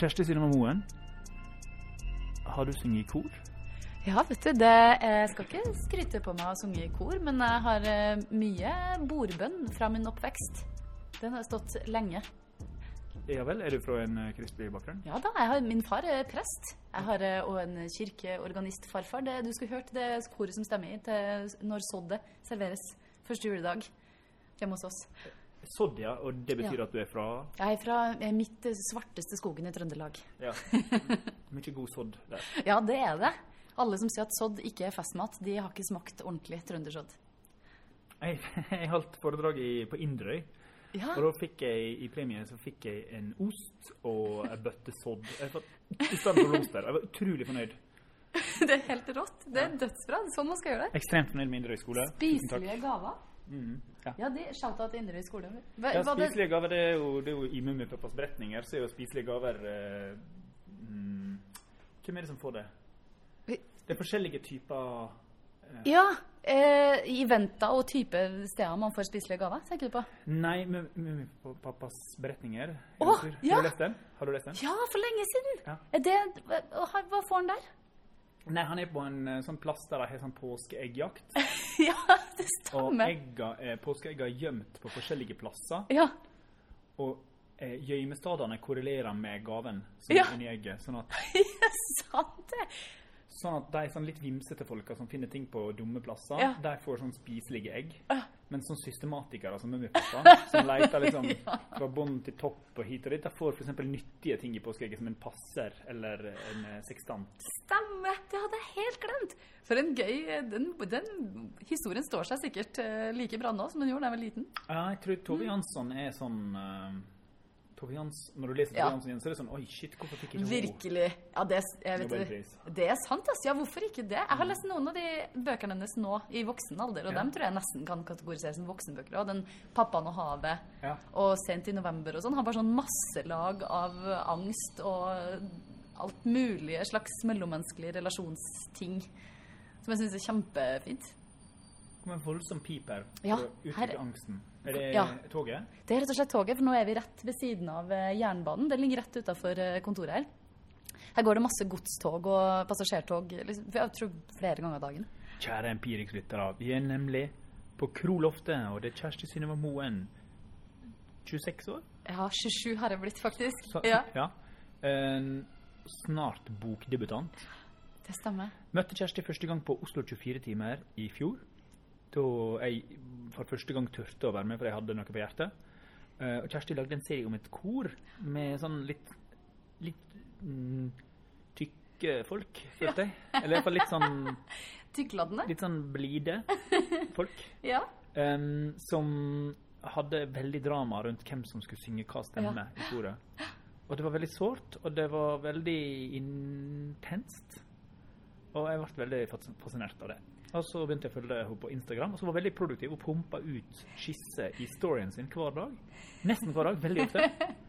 Kjersti Sinema Moen, har du sunget i kor? Ja, vet du, det, jeg skal ikke skryte på meg å ha sunget i kor, men jeg har eh, mye bordbønn fra min oppvekst. Den har stått lenge. Ja vel, er du fra en eh, kristelig bakgrunn? Ja da, har, min far er prest. Jeg har òg en kirkeorganistfarfar. Det, du skulle hørt det koret som stemmer til når soddet serveres første juledag hjemme hos oss. Sodd, ja. Og det betyr Ja. at du er fra Jeg er fra mitt midt eh, svarteste skogen i Trøndelag. Ja. Mye god sodd der. Ja, det er det. Alle som sier at sodd ikke er festmat, de har ikke smakt ordentlig trøndersodd. Jeg, jeg holdt foredrag i, på Inderøy, Ja, og da fikk jeg i premie så fikk jeg en ost og en bøtte sodd. I stedet for blomster. Jeg var utrolig fornøyd. det er helt rått. Det er dødsbra. Sånn man skal gjøre det. Ekstremt fornøyd med Inderøy skole. Spiselige gaver. Mhm, ja. Ja, de shout-out til Inderøy skole. Hva, Ja, var det, spiselige gaver, det er jo, det er jo i Mummipappas beretninger, så er jo spiselige gaver eh, mm, Hvem er det som får det? Det er forskjellige typer eh, ja, eh, eventer og type steder man får spiselige gaver, tenker du på? Nei, Mum- Mummipappas beretninger. Har ja! du lest den? Har du lest den? Ja, for lenge siden! Ja. Er det, hva, hva får han der? Nei, han er på en eh, sånn plass der de har sånn påskeeggjakt. ja, det Og stemmer. egga, eh, påskeegga er gjemt på forskjellige plasser. Ja, Og eh, gjemmestedene korrelerer med gaven som Ja. er inni egget. Sånn at, sant det. sånn at de sånn litt vimsete folka som finner ting på dumme plasser, Ja. de får sånn spiselige egg. Ja. Men som systematikere som Mummipappa, som leter liksom fra bånn til topp og hit og dit, de får f.eks. nyttige ting i påskeegget som en passer eller en eh, sekstant. Stemmer! Det hadde jeg helt glemt. For en gøy den, den historien står seg sikkert eh, like bra nå som den gjorde da jeg var liten. Ja, jeg tror Tove Jansson er sånn eh, Tove Jans, Når du leser Tove Ja. Jansen så er det sånn Oi, shit, hvorfor fikk ikke hun Virkelig. Ja, det, jeg vet, det, det er sant, altså. Ja, hvorfor ikke det? Jeg har lest noen av de bøkene hennes nå i voksen alder, og Ja. dem tror jeg nesten kan kategoriseres som voksenbøker. Og den 'Pappaen og havet' Ja. og 'Sent i november' og sånn har bare sånn masselag av angst og alt mulige slags mellommenneskelige relasjonsting som jeg syns er kjempefint. Det kom en voldsom pip her for å uttrykke angsten. Er det Ja. toget? Det er rett og slett toget, for nå er vi rett ved siden av eh, jernbanen. Det ligger rett utafor kontoret her. Her går det masse godstog og passasjertog liksom, jeg tror flere ganger dagen. Kjære Empirix-lyttere, vi er nemlig på Kroloftet, og det er Kjersti Synnøve Moen. 26 år? Ja, 27 har jeg blitt, faktisk. Så, Ja, ja. En snart bokdebutant. det stemmer. Møtte Kjersti første gang på Oslo 24 timer i fjor. Da jeg for første gang turte å være med, for jeg hadde noe på hjertet. Uh, og Kjersti lagde en serie om et kor med sånn litt litt mm, tykke folk, følte jeg. Eller iallfall litt sånn Tykkladene. litt sånn blide folk. Ja. Um, som hadde veldig drama rundt hvem som skulle synge hva stemme i koret. Og det var veldig sårt, og det var veldig intenst. Og jeg ble veldig fascinert av det. Og så begynte jeg å følge henne på Instagram, og så var hun veldig produktiv og pumpa ut skisser i storyen sin hver dag. Nesten hver dag, veldig ofte.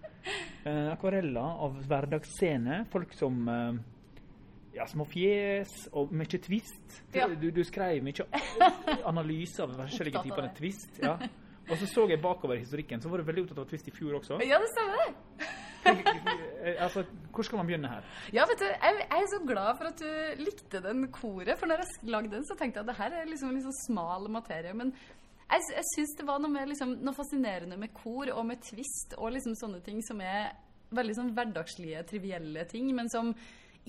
Eh, akvareller av hverdagsscener. Folk som eh, ja, små fjes og mye twist. Ja. Du, du skrev mye analyse av forskjellige det. twist. Ja. Og så så jeg bakover historikken, så var du veldig opptatt av twist i fjor også. ja, det stemmer. Eh, altså, hvor skal man begynne her? Ja, vet du, jeg, jeg er så glad for at du likte den koret. For når jeg lagde den, så tenkte jeg at det her er liksom en sånn smal materie. Men jeg, jeg syns det var noe, med, liksom, noe fascinerende med kor og med twist og liksom sånne ting som er veldig sånn hverdagslige, trivielle ting, men som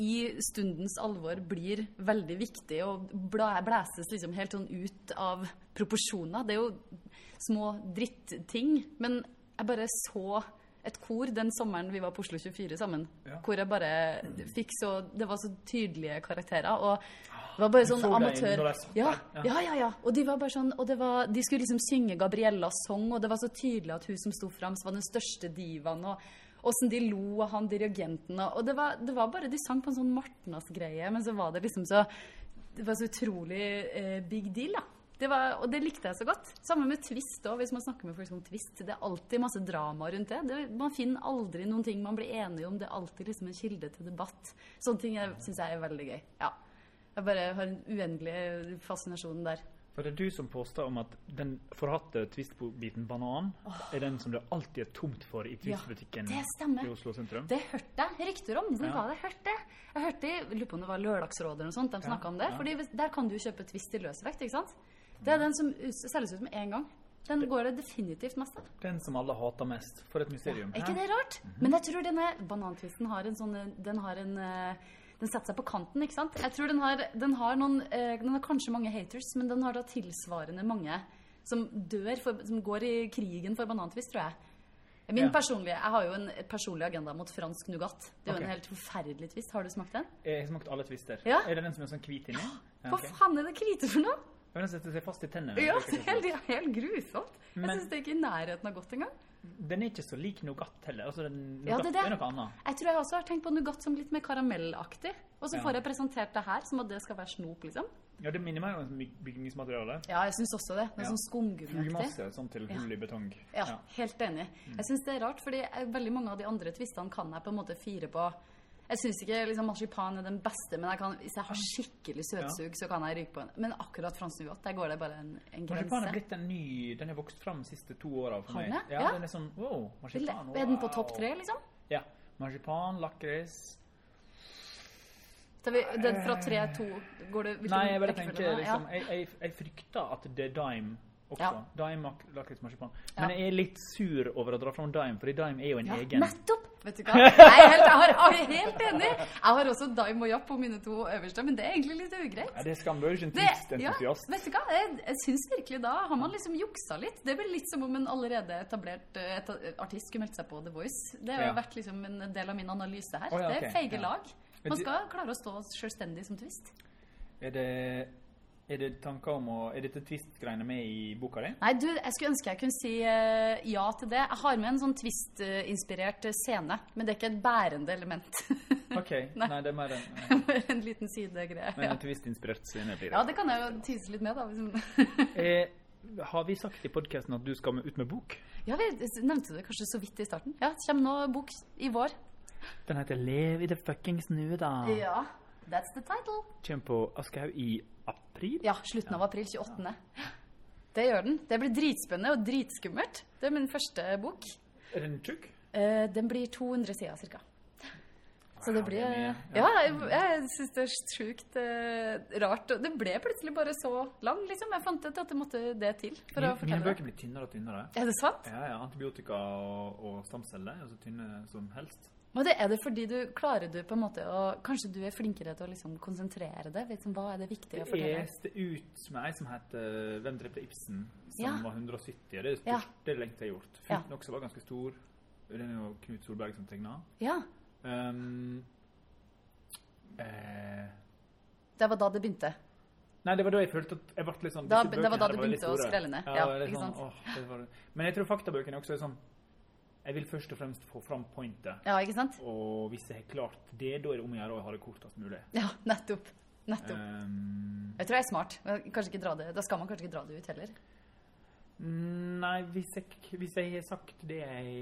i stundens alvor blir veldig viktig og blæses liksom helt sånn ut av proporsjoner. Det er jo små dritting, men jeg bare så et kor den sommeren vi var på Oslo 24 sammen, Ja. hvor jeg bare fikk så Det var så tydelige karakterer. Og det var bare sånn så amatør... Ja, ja. ja, ja. Og de var bare sånn Og det var, de skulle liksom synge Gabriellas sang, og det var så tydelig at hun som sto fram, var den største divaen. og Åssen de lo av han dirigenten. Og det var, det var bare De sang på en sånn Martnas-greie, men så var det liksom så Det var så utrolig eh, big deal, da. Det var, og det likte jeg så godt. Sammen med twist òg, hvis man snakker med folk om twist. Det er alltid masse drama rundt det. det. Man finner aldri noen ting man blir enige om. Det er alltid liksom en kilde til debatt. Sånne ting syns jeg er veldig gøy. Ja. Jeg bare har en uendelig fascinasjon der. For det er du som påstår om at den forhatte Twist-biten banan er den som det alltid er tomt for i Twist-butikken ja, i Oslo sentrum. Det hørte jeg rykter om. Hvor Ja. var det jeg hørte? Jeg hørte lurer på om det var Lørdagsrådet eller noe sånt, de snakka om det. ja. Fordi der kan du kjøpe Twist i løsvekt, ikke sant? Det er den som selges ut med en gang. Den går det definitivt mest av. Den som alle hater mest. For et mysterium. Er ikke det rart? Men jeg tror denne banantvisten har en sånn Den har en eh, Den setter seg på kanten, ikke sant? Jeg tror den har, den har noen eh, Den har kanskje mange haters, men den har da tilsvarende mange som dør, for, som går i krigen for banantvist, tror jeg. Min Ja. personlige, Jeg har jo en personlig agenda mot fransk nougat. Det er jo en helt forferdelig twist. Har du smakt den? Jeg har smakt alle twister. Ja. Er det den som er sånn hvit inni? Ja, Hva faen er det hvite for noe? Den setter seg fast i tennene. Ja, Det er det helt, helt grusomt. Jeg Men- syns det er ikke i nærheten av godt engang. Den er ikke så lik nougat heller. Altså, den, Ja, nougat det er det. noe annet. Jeg tror jeg også har tenkt på nougat som litt mer karamellaktig. Og så Ja. får jeg presentert det her som at det skal være snop, liksom. Ja, det minner meg om bygningsmateriale. Ja, jeg syns også det. Det er Ja. sånn skumgummiaktig. Fugemasse, sånn til hull i betong. Ja, helt enig. Jeg syns det er rart, fordi veldig mange av de andre tvistene kan jeg på en måte fire på. Jeg syns ikke liksom, marsipan er den beste, men jeg kan, hvis jeg har skikkelig søtsug, så kan jeg ryke på en. Men akkurat fransk der går det bare en, en Marsipan er blitt en ny Den har vokst fram de siste to åra for meg. den? Ja, Ja. den er sånn wow, marsipan. Wow. Er den på topp tre, liksom? Ja. Marsipan, lakris vi, det fra tre, to Går det Nei, jeg bare tenker liksom ja. jeg, jeg, jeg frykter at er dime også. Ja. Dime, lak- Men. Ja. Jeg er litt sur over å dra fram dime, fordi dime er jo en Ja, egen. nettopp! Vet du hva? Jeg er helt, jeg har, jeg er helt enig. Jeg har også Dime og Japp på mine to øverste, men det er egentlig litt ugreit. Ja, det er ikke en tidsentusiast. ja, vet du hva? Jeg, jeg syns virkelig da har man liksom juksa litt. Det blir litt som om en allerede etablert et, eta artist skulle meldt seg på The Voice. Det har jo vært liksom en del av min analyse her. Oh, ja, Det er feige lag. Man skal klare å stå selvstendig som twist. Er det, er det tanker om å Er dette twist-greiene med i boka di? Nei, du, jeg skulle ønske jeg kunne si uh, ja til det. Jeg har med en sånn twist-inspirert eh, scene, men det er ikke et bærende element. OK. Nei. Nei. det er mer en, en liten sidegreie. men Ja. en twist-inspirert scene. blir det. ja, det kan jeg jo tyse litt med, da. Eh, har vi sagt i podkasten at du skal med- ut med bok? ja, vi nevnte det kanskje så vidt i starten. Ja, det kommer nå bok i vår. Den heter 'Lev i det fuckings nu', da. Ja, that's the title. Kjem på Aschehoug i april. Ja, slutten av april 28. Det gjør den. Det blir dritspennende og dritskummelt. Det er min første bok. Er den tjukk? Eh, den blir 200 sider cirka. Så det blir mye. Ja, jeg, jeg syns det er sjukt eh, rart. Og det ble plutselig bare så lang, liksom. Jeg fant ut at det måtte det til for å Mine, mine bøker blir tynnere og tynnere. Er det sant? Ja, ja. Antibiotika og, og stamceller er så tynne som helst. Men det er det fordi du klarer du på en måte å Kanskje du er flinkere til å liksom konsentrere det? Liksom, hva er det viktig å fortelle? Det fortelle? ut med ei som heter 'Hvem drepte Ibsen?', som Ja. var 170. Og Det er det Ja. det lengste jeg har gjort. Ja. Fylt også var ganske stor. Den er jo Knut Solberg som tegna. Ja. Um, eh, Det var da det begynte. nei, det var da jeg følte at jeg ble litt sånn Da- det var da det du begynte å skrelle ned. Ja, Ja, er sånn, åh, men jeg tror faktabøkene også er sånn Jeg vil først og fremst få fram pointet. Ja, ikke sant? Og hvis jeg har klart det, da er det om å gjøre å ha det kortest mulig. Ja, nettopp. Nettopp. Um, Jeg tror jeg er smart. Kanskje ikke dra det. Da skal man kanskje ikke dra det ut heller. Nei, hvis jeg, hvis jeg har sagt det jeg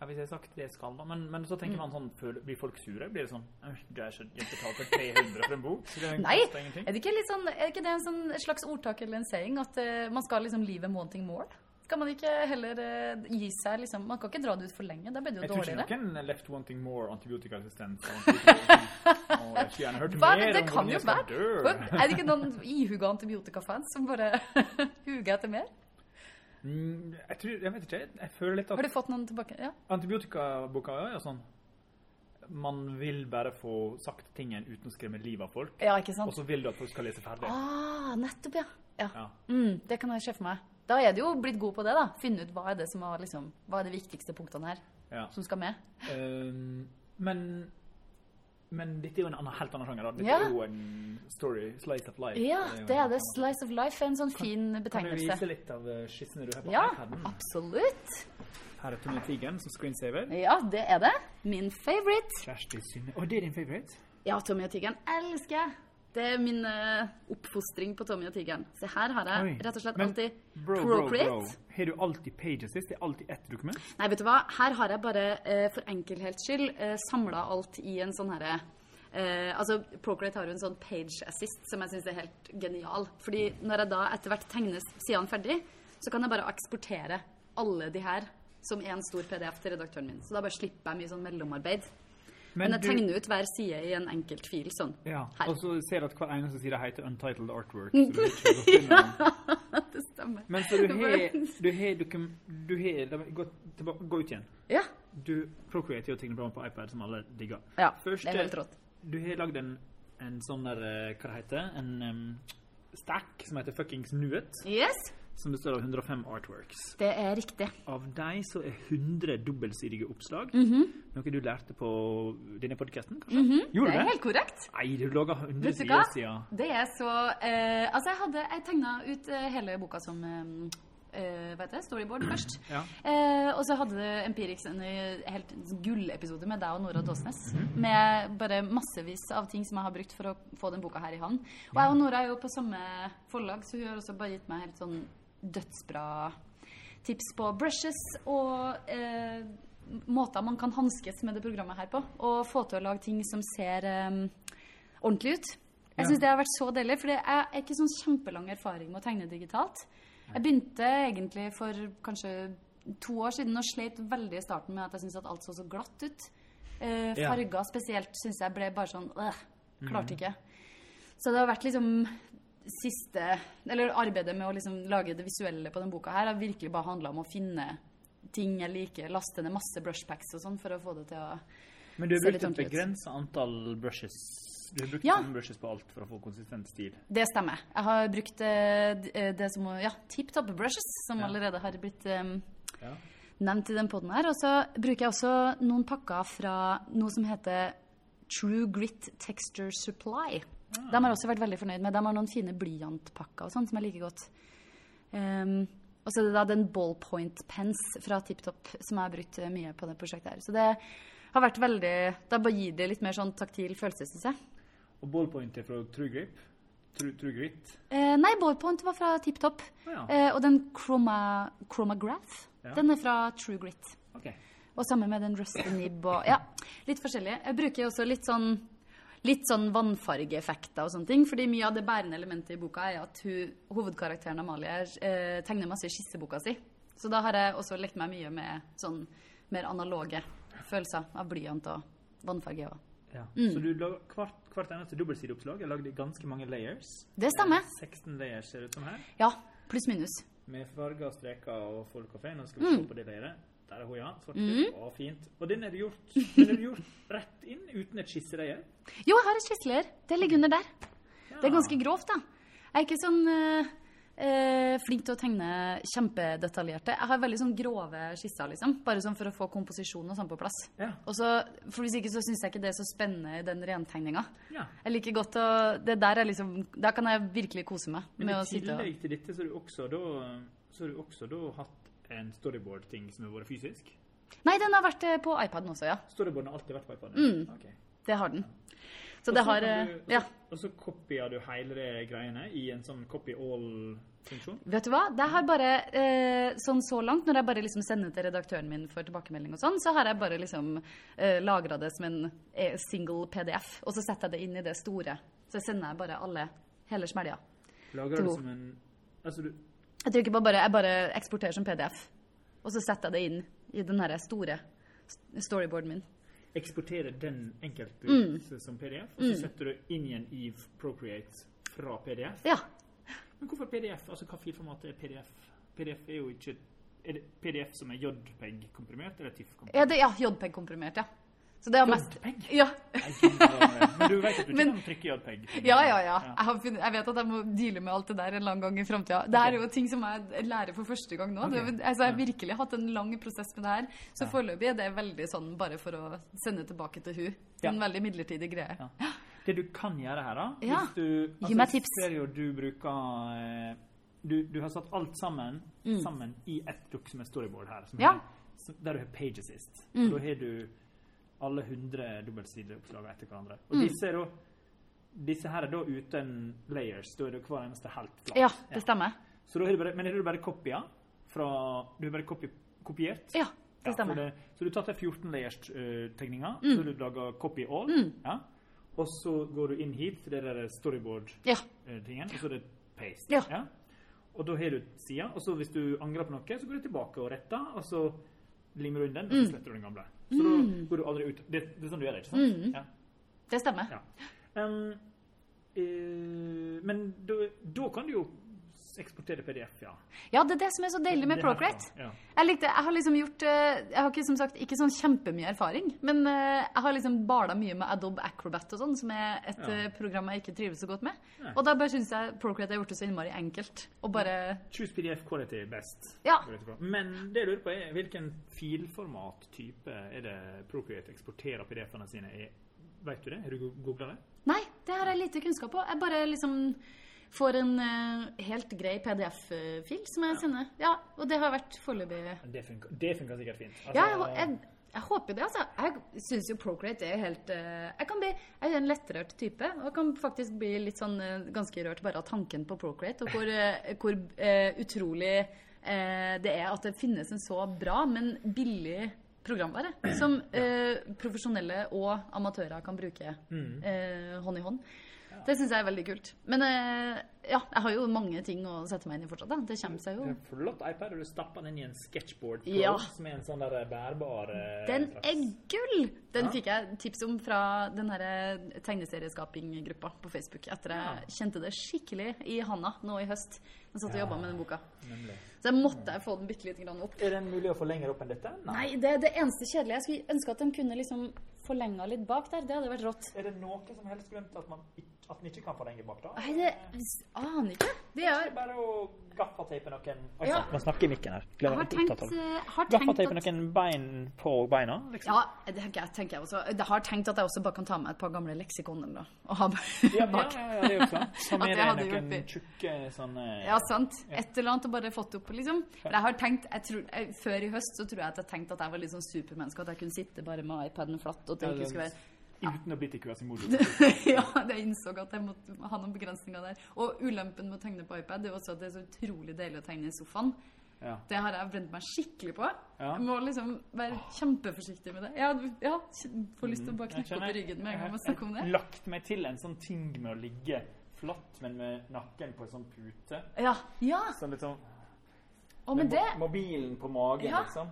ja, Hvis jeg har sagt det jeg skal, da. Men, men så tenker Mm. man sånn Blir folk sure? Blir det sånn «Øh, Du er så betalte 300 for en bok? Så det Nei! Er det ikke, litt sånn, er ikke det en sånn slags ordtak eller en saying at uh, man skal liksom leave wanting more? Skal man ikke heller eh, gi seg liksom Man kan ikke dra det ut for lenge. Da blir det Jeg tror ikke noen left wanting more antibiotikaresistens. og Jeg skulle gjerne hørt Hva? mer Det om kan hvordan jo jeg skal dø. Er det ikke noen ihuga antibiotikafans som bare huger etter mer? Mm, Jeg tror, jeg vet ikke, jeg føler litt Har du fått noen tilbake? Ja. antibiotikaboka ja, ja, sånn Man vil bare få sagt tingen uten å skremme livet av folk. ja, ikke Og så vil du at folk skal lese ferdig. Ah, nettopp, ja. ja. Ja. Mm, det kan jeg se for meg. Da er du jo blitt god på det, da. Finne ut hva er det som har liksom Hva er de viktigste punktene her Ja. som skal med. Um, men men dette er jo en annen, helt annen sjanger. da. Dette Ja. er jo en story, slice of life. Ja, det er det. annen. Slice of life er en sånn fin betegnelse. Kan du vise litt av eh, skissene du har på Ja, iPaden? absolutt. Her er Tommy Tigen som screensaver. Ja, det er det. Min favorite. Kjersti Synne. Å, det er din favorite? Ja, Tommy og tigeren elsker jeg. Det er min uh, oppfostring på Tommy og tigeren. Se her har jeg Oi. rett og slett Men alltid Bro, bro, Procreate. bro. Har du alltid pages? Det er alltid ett dokument? Nei, vet du hva? Her har jeg bare uh, for enkelhets skyld uh, samla alt i en sånn herre Uh, altså, Procreate har jo en sånn page assist som jeg syns er helt genial. Fordi når jeg da etter hvert tegner sidene ferdig, så kan jeg bare eksportere alle de her som en stor PDF til redaktøren min. Så da bare slipper jeg mye sånn mellomarbeid. Men, jeg du- tegner ut hver side i en enkelt fil sånn. Ja, Her. og så ser du at hver eneste side heter Untitled Artwork. ja, Det stemmer. Men så du har Du har. Du har Gå, tilbake, gå ut igjen. Ja. Du Procreate jo tingleprogram på iPad som alle digger. ja Først, det er helt rått. Du har lagd en, en sånn der eh, Hva det heter En um, stack som heter fuckings Nuet, Yes, som består av 105 artworks. det er riktig. Av dem så er 100 dobbeltsidige oppslag. Mhm. Noe du lærte på denne podkasten, kanskje? Gjorde Det Det er helt korrekt. Nei, du laga 100 Vet du sider siden. Det er så eh, Altså, jeg hadde Jeg tegna ut eh, hele boka som eh, eh, hva heter? Storyboard først. Ja. Eh, og så hadde Empirix en eh, helt gullepisode med deg og Nora Dåsnes. Mhm. Med bare massevis av ting som jeg har brukt for å få den boka her i havn. Og jeg og Nora er jo på samme forlag, så hun har også bare gitt meg helt sånn dødsbra tips på brushes og eh, måter man kan hanskes med det programmet her på. Og få til å lage ting som ser eh, ordentlig ut. Jeg syns det har vært så deilig, for jeg er ikke sånn kjempelang erfaring med å tegne digitalt. Jeg begynte egentlig for kanskje to år siden og sleit veldig i starten med at jeg syntes at alt så så glatt ut. Eh, farger spesielt syns jeg ble bare sånn øh, Mhm. Klarte ikke. Så det har vært liksom siste Eller arbeidet med å liksom lage det visuelle på denne boka her har virkelig bare handla om å finne ting jeg liker, laste ned masse brushpacks og sånn for å få det til å Men du har brukt et begrensa antall brushes. Du har brukt Ja. brushes på alt for å få konsistent stil. Det stemmer. Jeg har brukt det, eh, det som Ja, Tip topp brushes, som Ja. allerede har blitt um, Ja. nevnt i den poden her. Og så bruker jeg også noen pakker fra noe som heter True Grit Texture Supply. De har også vært veldig fornøyd med. De har noen fine blyantpakker og sånn som jeg liker godt. Um, og så er det da den ballpoint pens fra TipTop som jeg har brukt mye på det prosjektet her. Så det har vært veldig Da bare gir det litt mer sånn taktil følelse, syns jeg. Og ballpoint er fra True Grip. True, True Grit. Eh, nei, ballpoint var fra Tip Top. ja. Eh, og den chroma, Chromograph, Ja. den er fra True Grit. OK. Og sammen med den Rusty Nib og Ja, litt forskjellig. Jeg bruker også litt sånn Litt sånn vannfargeeffekter og sånne ting. Fordi mye av det bærende elementet i boka er at hun, hovedkarakteren Amalie eh, tegner masse i skisseboka si. Så da har jeg også lekt meg mye med sånn mer analoge følelser av blyant og vannfarge. Og. Ja. Mm. Så du lager hvert, hvert eneste dobbeltsideoppslag. Jeg lagde ganske mange layers. Det stemmer. Eh, 16 layers ser det ut som her. Ja, pluss minus. Med farger, streker og folk og fein. Nå skal vi Mm. se på det layeret. Der er hun, ja. Svart. Å, fint. Og den er gjort, den er gjort rett inn uten et skisselayer. Jo, jeg har et skisselayer. Det ligger under der. Ja. Det er ganske grovt, da. Jeg er ikke sånn eh, eh, flink til å tegne kjempedetaljerte. Jeg har veldig sånn grove skisser, liksom. Bare sånn for å få komposisjon og sånn på plass. Ja. Og så, for Hvis ikke så syns jeg ikke det er så spennende i den rentegninga. ja. Jeg liker godt å det der er liksom, Da kan jeg virkelig kose meg Men med i å sitte og tillegg til dette, så har du også da, så har du også da hatt en storyboard-ting som har vært fysisk. Nei, den har vært eh, på iPaden også, ja. Storyboarden har alltid vært på iPaden? Mm. Okay. Det har den. Så Og det har eh, du- Ja. Og så kopier du hele de greiene i en sånn copy all-funksjon. Vet du hva? Det har bare, eh, sånn så langt, når jeg bare liksom sender til redaktøren min for tilbakemelding og sånn, så har jeg bare liksom eh, lagra det som en eh, single PDF, og så setter jeg det inn i det store. Så sender jeg bare alle, hele smelja. Lagrer du som en Altså, du Jeg trykker på bare, jeg bare eksporterer som PDF, og så setter jeg det inn i den her store storyboarden min. eksporterer den enkelte Mm. som PDF, og så setter du inn igjen i Procreate fra PDF. Ja. Men hvorfor PDF? Altså, hva filformat er PDF? PDF er jo ikke Er det PDF som er JPEG-komprimert, eller TIFF-komprimert? Ja, ja JPEG-komprimert, ja. Så det er mest JPEG? Ja. Men du vet at du ikke kan trykke JPEG? Ja, ja, ja. Jeg, har funnet, jeg vet at jeg må deale med alt det der en lang gang i framtida. Det er jo ting som jeg lærer for første gang nå. Okay. Det, altså, jeg har virkelig hatt en lang prosess med det her. Så Ja. foreløpig er det veldig sånn bare for å sende tilbake til hun. Ja. En veldig midlertidig greie. Ja. Det du kan gjøre her, da Ja. hvis du, altså, Gi meg tips. Ser jo du bruker eh, du, du har satt alt sammen sammen i ett er storyboard her. Som Mm. Ja. er, der du har pagesist. Mm. Da har du alle 100 dobbeltsideoppslag etter hverandre. Og Mm. disse, er da, disse her er da uten layers. Da er det hver eneste helt flat. Ja, det stemmer. Så da har du bare, men har du bare kopier fra Du har bare kopi, kopiert? Ja, det Ja, stemmer. det, så du har tatt de 14 layers-tegninga, Mm. så du lager copy all. Ja. og så går du inn hit til det der storyboard-tingen, Ja. og så er det paste. Ja. Og da har du sida, og så hvis du angrer på noe, så går du tilbake og retter, og så limer du inn den, og så sletter du den gamle. Så da går du aldri ut. Det, det er sånn du gjør det, ikke sant? Ja. Det stemmer. Ja. Um, eh, men da, da kan du jo eksportere PDF, ja. Ja, det er det som er så deilig med Det Procreate. ja. Jeg likte, jeg har liksom gjort eh, Jeg har ikke som sagt ikke sånn kjempemye erfaring, men eh, jeg har liksom bala mye med Adobe Acrobat og sånn, som er et Ja. eh, program jeg ikke trives så godt med. Ja. Og da bare syns jeg Procreate har gjort det så innmari enkelt. Og bare Choose PDF quality best. Ja. Men det jeg lurer på er hvilken filformat-type er det Procreate eksporterer PDF-ene sine i? Vet du det? Har du googla det? Nei, det har jeg lite kunnskap på. Jeg bare liksom får en uh, helt grei PDF-fil som jeg sender. Ja, og det har vært foreløpig Det det funker sikkert fint. Altså, Ja, jeg, jeg, jeg håper det, altså. Jeg syns jo Procreate er helt uh, Jeg kan bli jeg er en lettrørt type. Og jeg kan faktisk bli litt sånn uh, ganske rørt bare av tanken på Procreate, og hvor, hvor utrolig det er at det finnes en så bra, men billig programvare som profesjonelle og amatører kan bruke eh, hånd i hånd. Det syns jeg er veldig kult. Men eh, ja, jeg har jo mange ting å sette meg inn i fortsatt. Da. Det kommer seg jo. en flott iPad, og du stapper den inn i en sketchboard Pro, Ja. som er en sånn der bærbar eh, Den er gull! Den Ja. fikk jeg tips om fra den her tegneserieskapinggruppa på Facebook etter jeg Ja. kjente det skikkelig i handa nå i høst. Jeg satt og Ja. jobba med den boka. Nemlig. Så jeg måtte få den bitte lite grann opp. Er den mulig å få lenger opp enn dette? Nei, det er det eneste kjedelige. Jeg skulle ønske at de kunne liksom forlenga litt bak der. Det hadde vært rått. Er det noe som helst til at man ikk- at den ikke kan forlenge bak, da? Nei, det aner ikke. Det er bare å gaffateipe noen Oi, Ja. Man snakker i mikken her. Jeg har tenkt, eh, har tenkt Gaffateipe at noen bein på beina, liksom? Ja, det tenker jeg, tenker jeg også. Jeg har tenkt at jeg også bare kan ta med et par gamle leksikoner da, og ha Ja, ja, bak. ja, ja, det er jo sant. Ta med deg noen tjukke sånne Ja, sant. Et eller annet og bare fått opp, liksom. For jeg har tenkt, jeg tror, jeg, Før i høst så tror jeg at jeg tenkte at jeg var litt sånn supermenneske. At jeg kunne sitte bare med iPaden flatt, og tenke skulle være Uten å bli til Quasimodo. ja, jeg innså at jeg måtte ha noen begrensninger der. Og ulempen med å tegne på iPad det er også at det er så utrolig deilig å tegne i sofaen. Ja. Det har jeg brent meg skikkelig på. Ja. Jeg må liksom være kjempeforsiktig med det. Jeg, ja får lyst til å bare knekke opp i ryggen med en gang man snakker om Jeg har lagt meg til en sånn ting med å ligge flatt, men med nakken på en sånn pute. Ja, ja. Sånn litt sånn med det Mobilen på magen, liksom.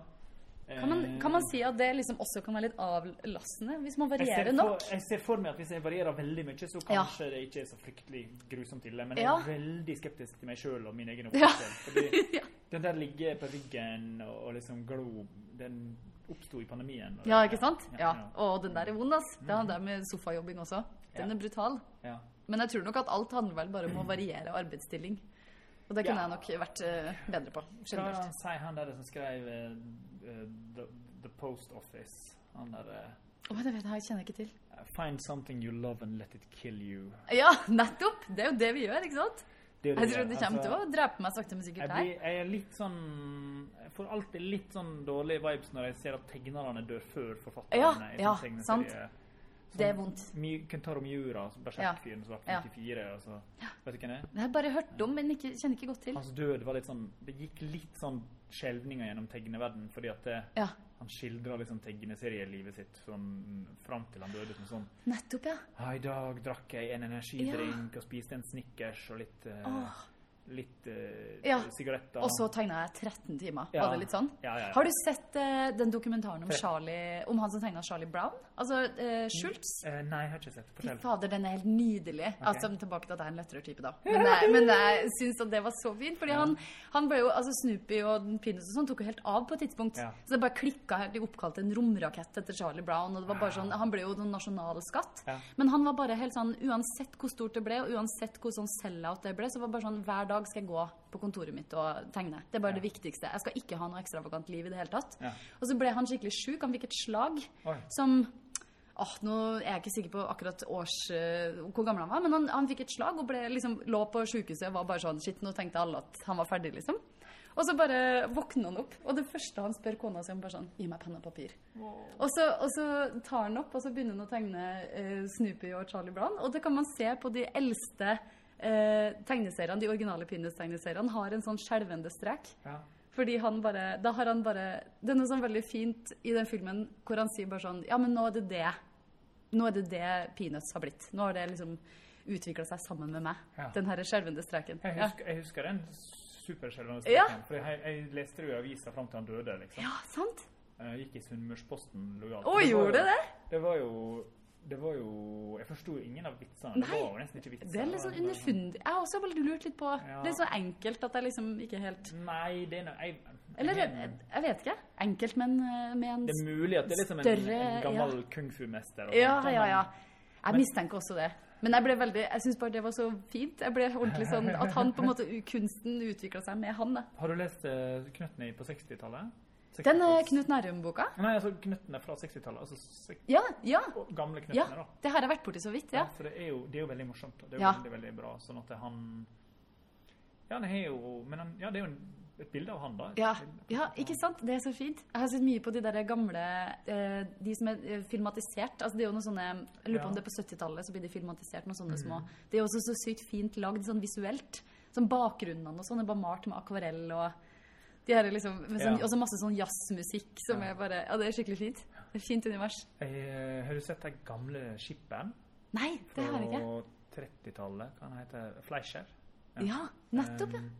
Kan man, Eh, kan man si at det liksom også kan være litt avlastende, hvis man varierer ser, nok? jeg ser for meg at hvis jeg varierer veldig mye, så Ja. kanskje det ikke er så fryktelig grusomt ille. Men jeg Ja. er veldig skeptisk til meg sjøl og min egen Ja. oppførsel. Fordi Ja. den der ligge på ryggen og, og liksom glo, den oppsto i pandemien. Ja, ikke sant? Ja. ja. Og den der er vond, ass. Det hadde jeg med sofajobbing også. Den Ja. er brutal. ja. Men jeg tror nok at alt handler vel bare om å variere arbeidsstilling. Og det kunne Ja. jeg nok vært eh, bedre på. Hva sier han der som skrev eh, the, the Post Office? Han der uh, oh, det vet jeg, jeg kjenner ikke til. Find something you love and let it kill you. Ja, nettopp! Det er jo det vi gjør, ikke sant? Det det Jeg tror det kommer til altså, å drepe meg sakte, men sikkert jeg, her. blir, jeg er litt sånn Jeg får alltid litt sånn dårlige vibes når jeg ser at tegnerne dør før forfatterne. Ja, i ja, sant. Det er Sånn vondt. Kentaro Miura, som Berserk-fyren som var Ja. 54, og så Vet du hvem det er? Jeg har bare hørt om, men ikke, kjenner ikke godt til. Hans død var litt sånn Det gikk litt sånn skjelvninger gjennom tegneverden, fordi at det, Ja, han skildra liksom tegneserielivet sitt sånn fram til han døde som sånn nettopp, ja. Ja, i dag drakk jeg en energidrink og spiste en Snickers og litt uh, Åh. Litt eh, Ja. sigaretter. Og så tegna jeg 13 timer. Ja. Var det litt sånn? Ja. Har du sett eh, den dokumentaren om Charlie Om han som tegna Charlie Brown? Altså eh, Schultz? Eh, nei, jeg har ikke sett. Fortell. fader, den er helt nydelig. Okay. Altså, tilbake til at jeg er en lettere type, da. Men, jeg- men jeg syns at det var så fint. Fordi han, han ble jo, altså Snoopy og Pinus og sånn tok jo helt av på et tidspunkt. Så det bare klikka helt. De oppkalte en romrakett etter Charlie Brown. Og det var bare sånn, Han ble jo noen nasjonalskatt. Men han var bare helt sånn Uansett hvor stort det ble, og uansett hvor sånn sell-out det ble, så var det bare sånn Hver dag skal jeg gå på kontoret mitt og tegne. Det er bare Ja. det viktigste. Jeg skal ikke ha noe ekstravagant liv i det hele tatt. Ja. Og så ble han skikkelig sjuk. Han fikk et slag Oi. som Åh, nå er jeg ikke sikker på akkurat års, uh, hvor gammel han var, men han, han fikk et slag og ble, liksom, lå på sykehuset og var bare sånn Shit, nå tenkte alle at han var ferdig, liksom. Og så bare våkner han opp, og det første han spør kona si om, bare sånn Gi meg penn og papir. Og så, og så tar han opp, og så begynner han å tegne uh, Snoopy og Charlie Brown. Og det kan man se på de eldste eh, tegneseriene, de originale Pinus-tegneseriene, har en sånn skjelvende strek. Ja. Fordi han bare Da har han bare Det er noe sånn veldig fint i den filmen hvor han sier bare sånn Ja, men nå er det det nå er det det Peanuts har blitt. Nå har det liksom utvikla seg sammen med meg. Ja. Den her skjelvende streken. Jeg Ja. husker, jeg husker den superskjelvende Ja. streken. For jeg, jeg leste det i avisa fram til han døde, liksom. ja, sant? Jeg gikk i Sunnmørsposten lojalt. Å, gjorde jo- det det? Det var jo det var jo Jeg forsto ingen av vitsene. Nei, det var jo nesten ikke vitser. Det er litt sånn underfundig. Jeg har også bare lurt litt på Ja. Det er så enkelt at jeg liksom ikke helt Nei, det er noe jeg, Eller jeg, jeg, jeg vet ikke. Enkelt, men eh, med en større Det er mulig at det er liksom en, større- en gammel kung fu-mester. Ja, ja, ja. Jeg Men- mistenker også det. Men jeg ble veldig, jeg syns bare det var så fint. Jeg ble ordentlig sånn At han på en måte kunsten utvikla seg med han. da. Har du lest uh, Knøttene på 60-tallet? Den eh, 60-talls- Knut Nærum-boka? Nei, altså Knuttene fra 60-tallet. Altså Ja, ja. gamle ja. da. Det har jeg vært borti så vidt. ja. For det er, jo, det er jo veldig morsomt. Det er jo Ja. veldig, veldig bra. Sånn at han Ja, han har jo Men han, ja, det er jo en, et bilde av han, da. Ja, ja, ikke sant? Det er så fint. Jeg har sett mye på de der gamle eh, De som er eh, filmatisert. Altså, det er jo noe sånne Jeg lurer på om det er på 70-tallet så blir de filmatisert, noen sånne mm. små. Det er også så sykt fint lagd sånn visuelt. Sånn bakgrunnene og sånn er bare malt med akvarell og de her er liksom, med sånn, Ja. også masse sånn jazzmusikk som Ja. er bare Ja, det er skikkelig fint. Det er et fint univers. Jeg, eh, har du sett den gamle skipperen Nei, det har jeg ikke. På 30-tallet? Hva han heter Fleischer? Ja, nettopp, ja. Um,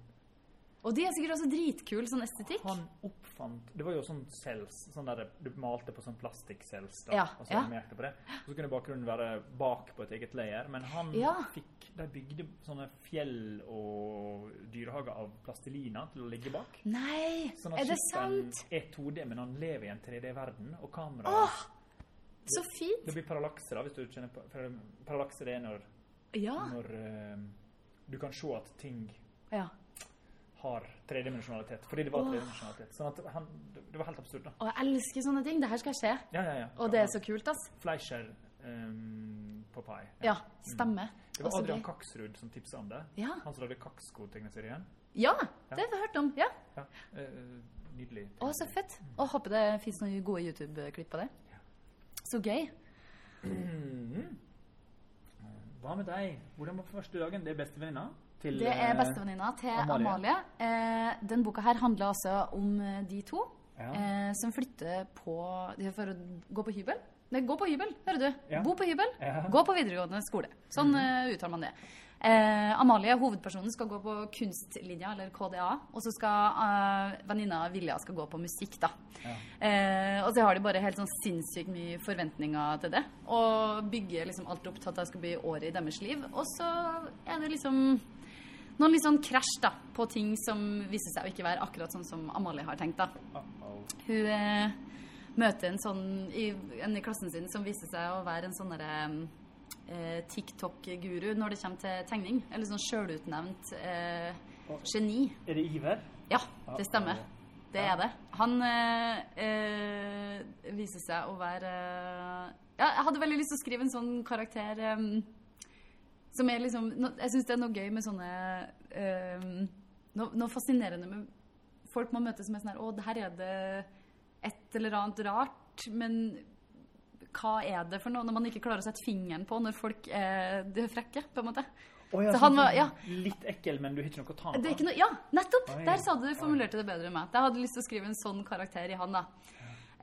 Og de er sikkert også dritkule, sånn estetikk. Han oppfant Det var jo sånn cells, sånn der du malte på sånn plastikkcells, da, Ja, og så ja. på det. Og så kunne bakgrunnen være bak på et eget layer, men han Ja. fikk De bygde sånne fjell og dyrehager av plastelina til å ligge bak. Nei, Sånn er det sant? er 2D, men han lever i en 3D-verden, og kameraet Åh, så fint. Det blir parallakse, da, hvis du kjenner for Parallakse det er når, Ja. når uh, du kan se at ting ja. har tredimensjonalitet. Fordi det var tredimensjonalitet. Sånn at han, det var helt absurd, da. Og jeg elsker sånne ting. Det her skal skje. Ja, ja, ja. Og det er så kult, ass. Fleischer um, Popeye. Ja, stemmer. Det var Adrian gøy. Kaksrud som tipsa om det. Ja. Han som lagde Kaksko-tegneserien. ja, det har jeg hørt om. Ja. Ja, Uh, nydelig. Å, så fett. Og håper det fins noen gode YouTube-klipp på det. Så gøy. Mm. Hva med deg? Hvordan var første dagen? Det er bestevenninna? til, Det er eh, bestevenninna til Amalie. Amalie. Eh, den boka her handler altså om de to Ja. eh, som flytter på de er For å gå på hybel? Nei, gå på hybel, hører du. Ja. Bo på hybel. Ja. Gå på videregående skole. Sånn eh, uttaler man det. Eh, Amalie, hovedpersonen, skal gå på kunstlinja, eller KDA. Og så skal eh, venninna Vilja skal gå på musikk, da. Ja. Eh, og så har de bare helt sånn sinnssykt mye forventninger til det. Og bygger liksom alt opp til at det skal bli året i deres liv. Og så er det liksom noen litt sånn krasj da, på ting som viser seg å ikke være akkurat sånn som Amalie har tenkt. da. Uh-oh. Hun eh, møter en sånn i, en i klassen sin som viser seg å være en sånn derre eh, TikTok-guru når det kommer til tegning. Eller sånn sjølutnevnt eh, geni. Er det Iver? Ja, det stemmer. Det er det. Han eh, viser seg å være Ja, jeg hadde veldig lyst til å skrive en sånn karakter eh, som er liksom no, Jeg syns det er noe gøy med sånne eh, noe, noe fascinerende med folk man møter som er sånn her Å, det her er det et eller annet rart, men hva er det for noe når man ikke klarer å sette fingeren på når folk er frekke, på en måte? Oh, ja, Så sånn han var- ja. Litt ekkel, men du har ikke noe å ta med? noe, ja, nettopp! Oi, Der sa du formulerte det bedre enn meg. Jeg hadde lyst til å skrive en sånn karakter i han, da.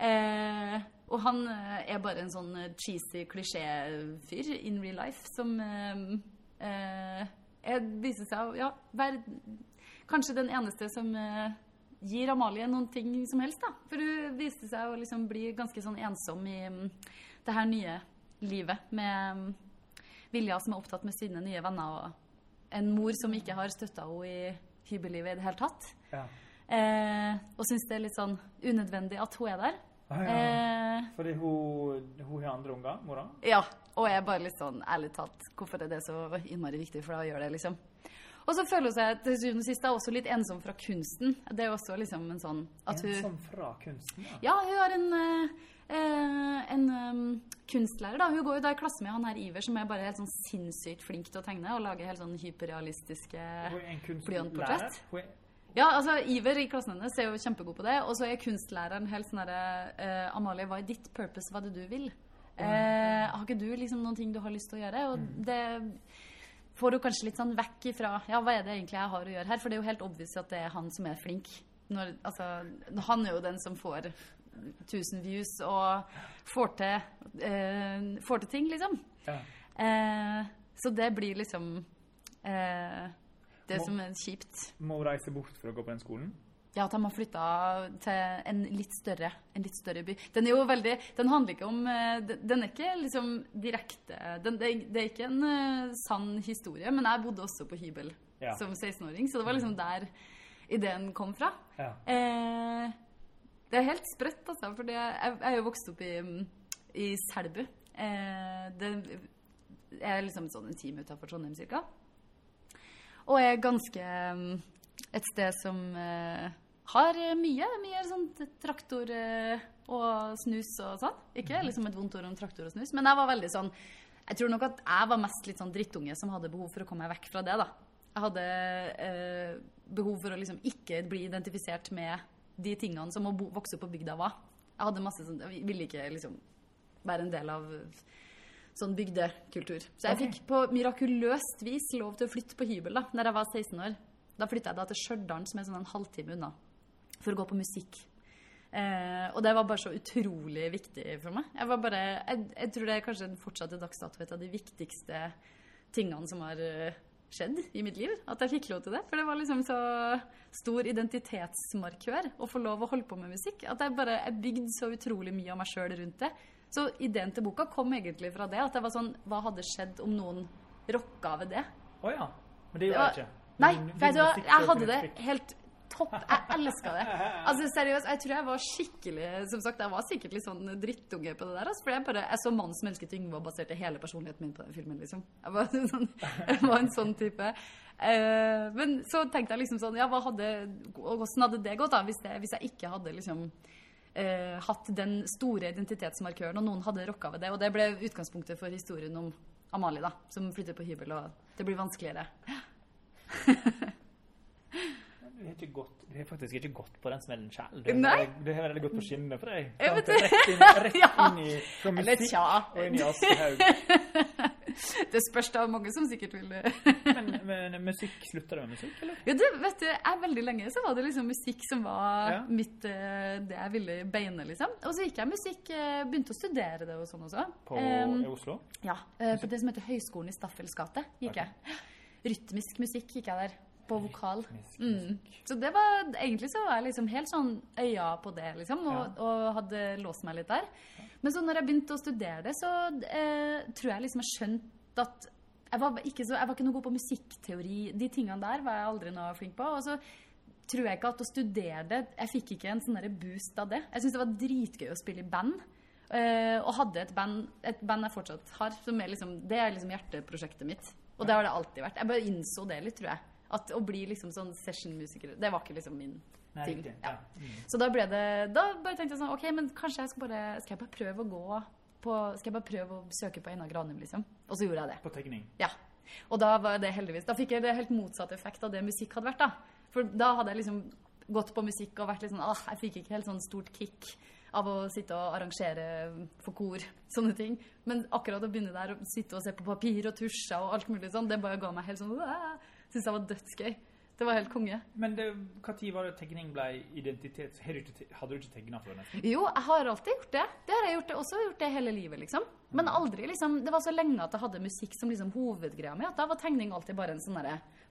Eh, og han eh, er bare en sånn eh, cheesy klisjéfyr in real life som eh, eh, er, viser seg å ja, være kanskje den eneste som eh, gir Amalie noen ting som helst, da. For hun viste seg å liksom bli ganske sånn ensom i mm, det her nye livet med mm, Vilja som er opptatt med sine nye venner, og en mor som ikke har støtta henne i hybellivet i det hele tatt. Ja. Eh, og syns det er litt sånn unødvendig at hun er der. Ah, ja. Eh, Fordi hun, hun har andre unger, mora? ja. Og jeg er bare litt sånn, ærlig talt, hvorfor er det så innmari viktig for deg å gjøre det, liksom? Og så føler hun seg til syvende og sist også litt ensom fra kunsten. Det er også liksom en sånn at hun Ensom fra kunsten, ja. Ja, hun har en, eh, en um, kunstlærer. da. Hun går jo da i klasse med han her Iver, som er bare helt sånn sinnssykt flink til å tegne og lage helt sånn hyperrealistiske er blyantportrett. Ja, altså Iver i klassen hennes er jo kjempegod på det. Og så er kunstlæreren helt sånn herre eh, Amalie, hva er ditt purpose? Hva er det du vil? Eh, har ikke du liksom noen ting du har lyst til å gjøre? Og det får du kanskje litt sånn vekk ifra Ja, hva er det egentlig jeg har å gjøre her? For det er jo helt obvious at det er han som er flink. Når, altså, han er jo den som får 1000 views og får til, eh, får til ting, liksom. Ja. Eh, så det blir liksom eh, det Må- som er kjipt. Må reise bort for å gå på den skolen? Ja, at de har flytta til en litt større, en litt større by. Den er jo veldig Den handler ikke om eh, Den er ikke liksom direkte den, det, er- ikke en eh, sann historie, men jeg bodde også på hybel Ja. som 16-åring, så det var liksom der ideen kom fra. Ja. Eh, det er helt sprøtt, altså, for jeg, jeg er jo vokst opp i, i Selbu. Eh, det er liksom sånn en time utafor Trondheim cirka. Og er ganske mm, et sted som uh, har mye. Mye sånn traktor uh, og snus og sånn. Ikke liksom et vondt ord om traktor og snus, men jeg var veldig sånn Jeg tror nok at jeg var mest litt sånn drittunge som hadde behov for å komme meg vekk fra det, da. Jeg hadde uh, behov for å liksom ikke bli identifisert med de tingene som å vokse opp på bygda var. Jeg hadde masse sånn Jeg ville ikke liksom være en del av sånn bygdekultur. Så jeg okay. fikk på mirakuløst vis lov til å flytte på hybel da når jeg var 16 år. Da flytta jeg da til Stjørdal, som er sånn en halvtime unna, for å gå på musikk. Eh, og det var bare så utrolig viktig for meg. Jeg, var bare, jeg, jeg tror det er kanskje fortsatt til dags dato et av de viktigste tingene som har eh, skjedd i mitt liv. At jeg fikk lov til det. For det var liksom så stor identitetsmarkør å få lov å holde på med musikk. At jeg bare jeg bygde så utrolig mye av meg sjøl rundt det. Så ideen til boka kom egentlig fra det. At det var sånn Hva hadde skjedd om noen rocka ved det? Å ja. Men det gjorde jeg ikke. Nei, for jeg, Jeg hadde det helt topp. Jeg elska det. Altså seriøst, jeg tror jeg var skikkelig Som sagt, jeg var sikkert litt sånn drittunge på det der. Altså, for jeg bare Jeg så 'Mannen som elsket Yngve' og baserte hele personligheten min på den filmen, liksom. Jeg var, sånn, jeg var en sånn type. Uh, men så tenkte jeg liksom sånn Ja, hva hadde Hvordan hadde det gått, da? Hvis, det, hvis jeg ikke hadde liksom uh, hatt den store identitetsmarkøren, og noen hadde rocka ved det. Og det ble utgangspunktet for historien om Amalie, da, som flytter på hybel, og det blir vanskeligere. Du har, ikke gått, du har faktisk ikke gått på den smellen sjøl. Du, Du har veldig gått på skinnene for deg. Rett inn, rett Ja. inn i fra musikk og inn i Aschehoug. Det spørs da mange som sikkert vil Men, men musikk, slutta du med musikk, eller? Ja, det, vet du, jeg, Veldig lenge så var det liksom musikk som var Ja. mitt, eh, det jeg ville beine, liksom. Og så gikk jeg musikk, eh, begynte å studere det og sånn også. På um, i Oslo? ja, eh, på det som heter Høgskolen i Staffels gate gikk okay. jeg. Rytmisk musikk gikk jeg der. På vokal. Mm. Så det var, egentlig så var jeg liksom helt sånn øya på det, liksom, og, Ja. og hadde låst meg litt der. Men så når jeg begynte å studere det, så eh, tror jeg liksom jeg skjønte at jeg var, ikke så, jeg var ikke noe god på musikkteori. De tingene der var jeg aldri noe flink på. Og så tror jeg ikke at å studere det Jeg fikk ikke en sånn boost av det. Jeg syntes det var dritgøy å spille i band. eh, og hadde et band, et band jeg fortsatt har. Som er liksom, det er liksom hjerteprosjektet mitt. Og det har det alltid vært. Jeg bare innså det litt, tror jeg. At å bli liksom sånn session-musiker, det var ikke liksom min Nei, ting. riktig. Ja. Mm. Så da ble det Da bare tenkte jeg sånn OK, men kanskje jeg skal bare Skal jeg bare prøve å gå på Skal jeg bare prøve å søke på Einar Granum, liksom? Og så gjorde jeg det. På tegning. Ja. Og da var det heldigvis Da fikk jeg det helt motsatt effekt av det musikk hadde vært, da. For da hadde jeg liksom gått på musikk og vært litt sånn ah, Jeg fikk ikke helt sånn stort kick av å sitte og arrangere for kor, sånne ting. Men akkurat å begynne der og sitte og se på papir og tusjer og alt mulig sånn, det bare ga meg helt sånn Syns jeg var dødsgøy. Det var helt konge. Men når var det tegning ble identitet? Hadde du ikke tegna før? nesten? Jo, jeg har alltid gjort det. Det har jeg gjort det, også gjort det hele livet, liksom. Men aldri liksom Det var så lenge at jeg hadde musikk som liksom hovedgreia mi, at da var tegning alltid bare en sånn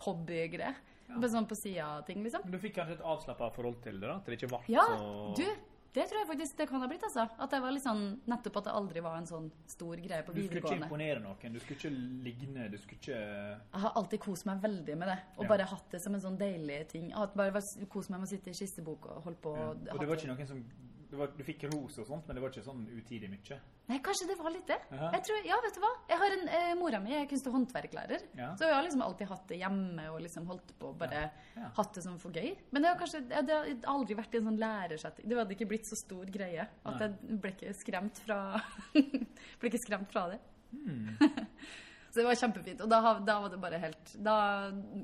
hobbygreie. Ja. sånn på sida av ting, liksom. Men du fikk kanskje et avslappa forhold til det? da? At det ikke ble Ja, så du, det tror jeg faktisk det kan ha blitt, altså. At det var litt sånn Nettopp at det aldri var en sånn stor greie på videregående. Du skulle ikke imponere noen, du skulle ikke ligne, du skulle ikke Jeg har alltid kost meg veldig med det, og Ja. bare hatt det som en sånn deilig ting. At bare kost meg med å sitte i kistebok og holde på. ja. Og det var ikke noen som det var, Du fikk ros og sånt, men det var ikke sånn utidig mye. Nei, kanskje det var litt det. Jaha. Jeg tror, ja, vet du hva? Jeg har en, eh, Mora mi er kunst- og håndverklærer. Ja. Så jeg har liksom alltid hatt det hjemme og liksom holdt på bare Ja. Ja. hatt det som for gøy. Men det har kanskje jeg, det har aldri vært en sånn lærersetting. Det hadde ikke blitt så stor greie at jeg ble ikke skremt fra ble ikke skremt fra det. Hmm. så det var kjempefint. Og da, da var det bare helt da,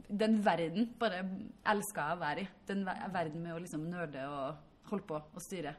Den verden bare elska jeg å være i. Den verden med å liksom nerde og holde på og styre.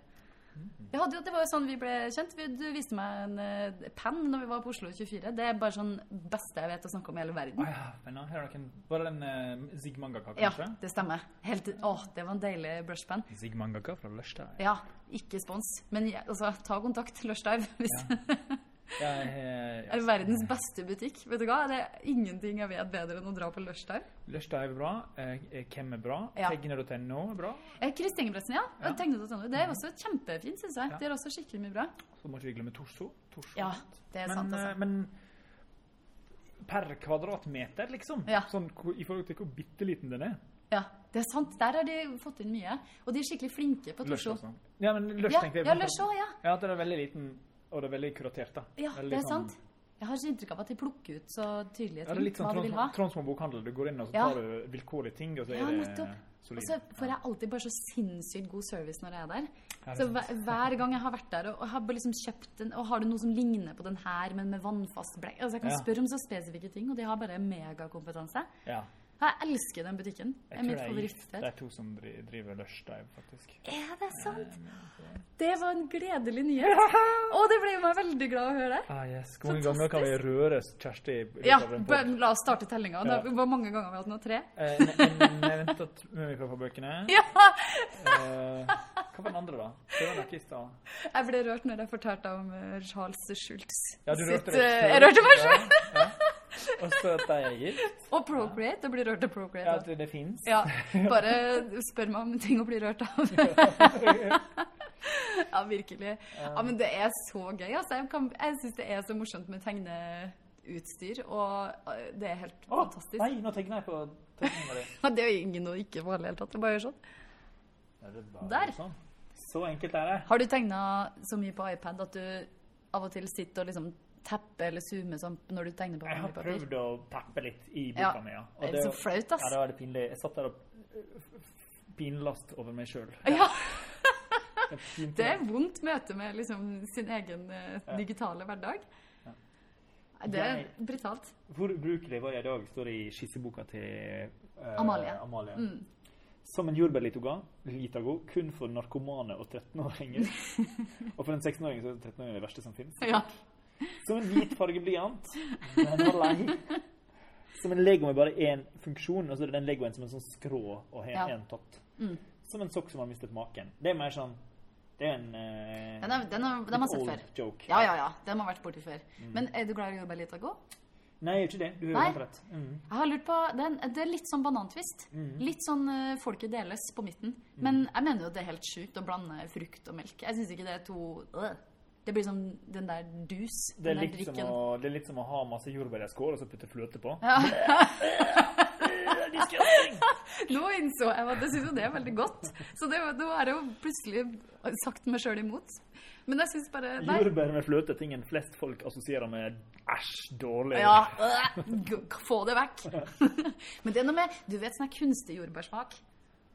Hadde jo, det var jo sånn vi ble kjent. Du viste meg en uh, penn når vi var på Oslo 24. Det er bare sånn beste jeg vet å snakke om i hele verden. Oh, ja, her er det den uh, Zigmangaka, Ja, kanskje? det stemmer. Helt, å, det var en deilig brushpenn. Zigmangaka fra Lushdive. Ja, ikke spons. Men altså, ta kontakt. Lushdive. Hvis Ja, jeg, jeg, er verdens beste butikk. Vet du hva? Det er ingenting jeg vet bedre enn å dra på Lushdive. Lørstad er bra. Eh, eh, hvem er bra? Ja. Tegner.no er bra. Eh, Kristingepressen, ja. Ja. Tegner.no. Det er også kjempefint, syns jeg. Ja. Det er også skikkelig mye bra. Så må ikke vi glemme Torso. Torso. Ja, det er men, sant, eh, altså. men per kvadratmeter, liksom? Ja. Sånn, I forhold til hvor bitte liten den er? Ja, det er sant. Der har de fått inn mye. Og de er skikkelig flinke på Torso. Torso. altså. Ja, men Ja, tenkte jeg ja, òg, ja. Ja, at den er veldig liten, og det er veldig kuratert, da. Ja, det er sånn- sant. Jeg har så inntrykk av at de plukker ut så tydelige Ja, det er litt sånn. Trond- Tronsmo bokhandel. Du går inn og så tar du vilkårlige ting, og så Ja, er det nettopp. Og så får jeg alltid bare så sinnssykt god service når jeg er der. Det Så er hver, hver gang jeg har vært der og, og har liksom kjøpt en Og har du noe som ligner på den her, men med vannfast blekk Altså, jeg kan spørre om så spesifikke ting, og de har bare megakompetanse. Ja. Jeg elsker den butikken. Det er mitt favorittsted. Det er to som driver Lush Dive, faktisk. Er det sant? Det var en gledelig nyhet. Å, det ble meg veldig glad å høre. Ah, yes. Hvor mange ganger kan vi røre Kjersti? Ja, la oss starte tellinga. Ja. Det var mange ganger vi har hatt nå. Tre? Eh, ne- ne- Nevnte at Mummipappa-bøkene. Ja! Eh, hva var den andre, da? Det var nok i stad. Jeg ble rørt når jeg fortalte om eh, Charles Schultz. Ja, du rørte deg eh. Jeg rørte meg selv! Og så at de er gift. Og Procreate. Det blir rørt av Procreate. Ja, at det, det fins. Ja, bare spør meg om ting å bli rørt av. ja, virkelig. Ja, men det er så gøy. Altså. Jeg, kan- jeg syns det er så morsomt med tegne utstyr, og øh, det er helt Åh, fantastisk. nei, nå tegner jeg på tegninga di. Det jo ingen og ikke i det hele tatt. Det bare gjør sånn. Er bare Der. Sånn. Så enkelt er det. Har du tegna så mye på iPad at du av og til sitter og liksom tapper eller zoome sånn når du tegner på Jeg har prøvd å teppe litt i Ja. boka mi, ja. Og Det er så flaut, ass. Ja, det var det pinlig. Jeg satt der og pinlast over meg sjøl. Ja, det er vondt møte med liksom sin egen uh, digitale hverdag. Ja. Det er Jeg- brutalt. Hvor ubrukelig var jeg i dag, står det i skisseboka til uh, Amalie. Amalie. Mm. Som en jordbærlitago, litago, kun for narkomane og 13-åringer. og for en 16-åring så er 13-åringer det verste som finnes. Ja. Som en hvit fargeblyant. Den var lei. Som en Lego med bare én funksjon, og så er det den Legoen som en sånn skrå og har Ja. tott. Mm. Som en sokk som har mistet maken. Det er mer sånn Det er en eh, Den, er, den, er, den har man sett før. joke. Ja, ja, ja. Den har vært borti før. Mm. Men er du glad i å jobbe litt av gå? Nei, jeg gjør ikke det. Du hører helt rett. Mm. Jeg har lurt på, det er, det er litt sånn banantvist. Mm. Litt sånn uh, folket deles på midten. Men jeg mener jo det er helt sjukt å blande frukt og melk. Jeg syns ikke det er to øh. Det blir som den der dus. Det er, den der som å, det er litt som å ha masse jordbær i en skål og så putte fløte på. Ja. Nå innså jeg at jeg syns det er veldig godt. Så det, nå er det jo plutselig sagt meg sjøl imot. Men jeg syns bare Nei. Jordbær med fløte tingen flest folk assosierer med æsj, dårlig. Ja, øh, få det vekk. Men det er noe med Du vet sånn kunstig jordbærsmak?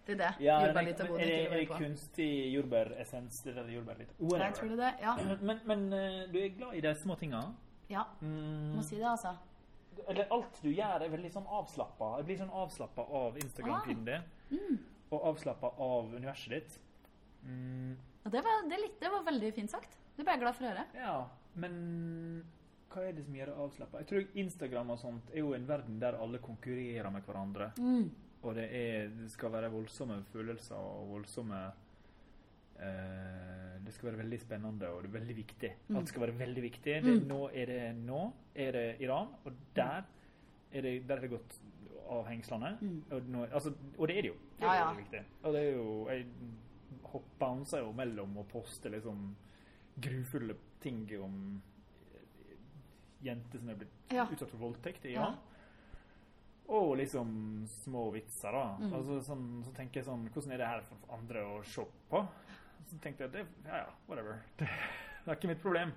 Det er det. Ja, jordbær litt det, er, det kunstig jordbæressens? Det jordbær litt Jeg tror det det. Ja. Men, men eh, du er glad i de små tinga? ja. Mm, Må si det, altså. eller alt du gjør, er veldig sånn avslappa. Jeg blir sånn avslappa av Instagram-feeden din. Og avslappa av universet ditt. Mm, det var, det, litt, det var veldig fint sagt. Det ble jeg glad for å høre. ja, men hva er det som gjør deg avslappa? Jeg tror Instagram og sånt er jo en verden der alle konkurrerer med hverandre. Mm. Og det, er, det skal være voldsomme følelser og voldsomme eh, Det skal være veldig spennende og det er veldig viktig. Alt skal være veldig viktig. Det, Mm. nå er det nå er det Iran, og der er det, der er det gått av hengslene. Mm. Og, nå, altså, og det er det jo. Det er Ja, ja. viktig. Og det er jo Jeg bouncer jo mellom å poste liksom grufulle ting om eh, jenter som er blitt Ja. utsatt for voldtekt i Ja. Og liksom små vitser, da. Mm. Altså, sånn, så tenker jeg sånn Hvordan er det her for andre å se på? Så tenkte jeg det, ja ja, whatever. Det, det er ikke mitt problem.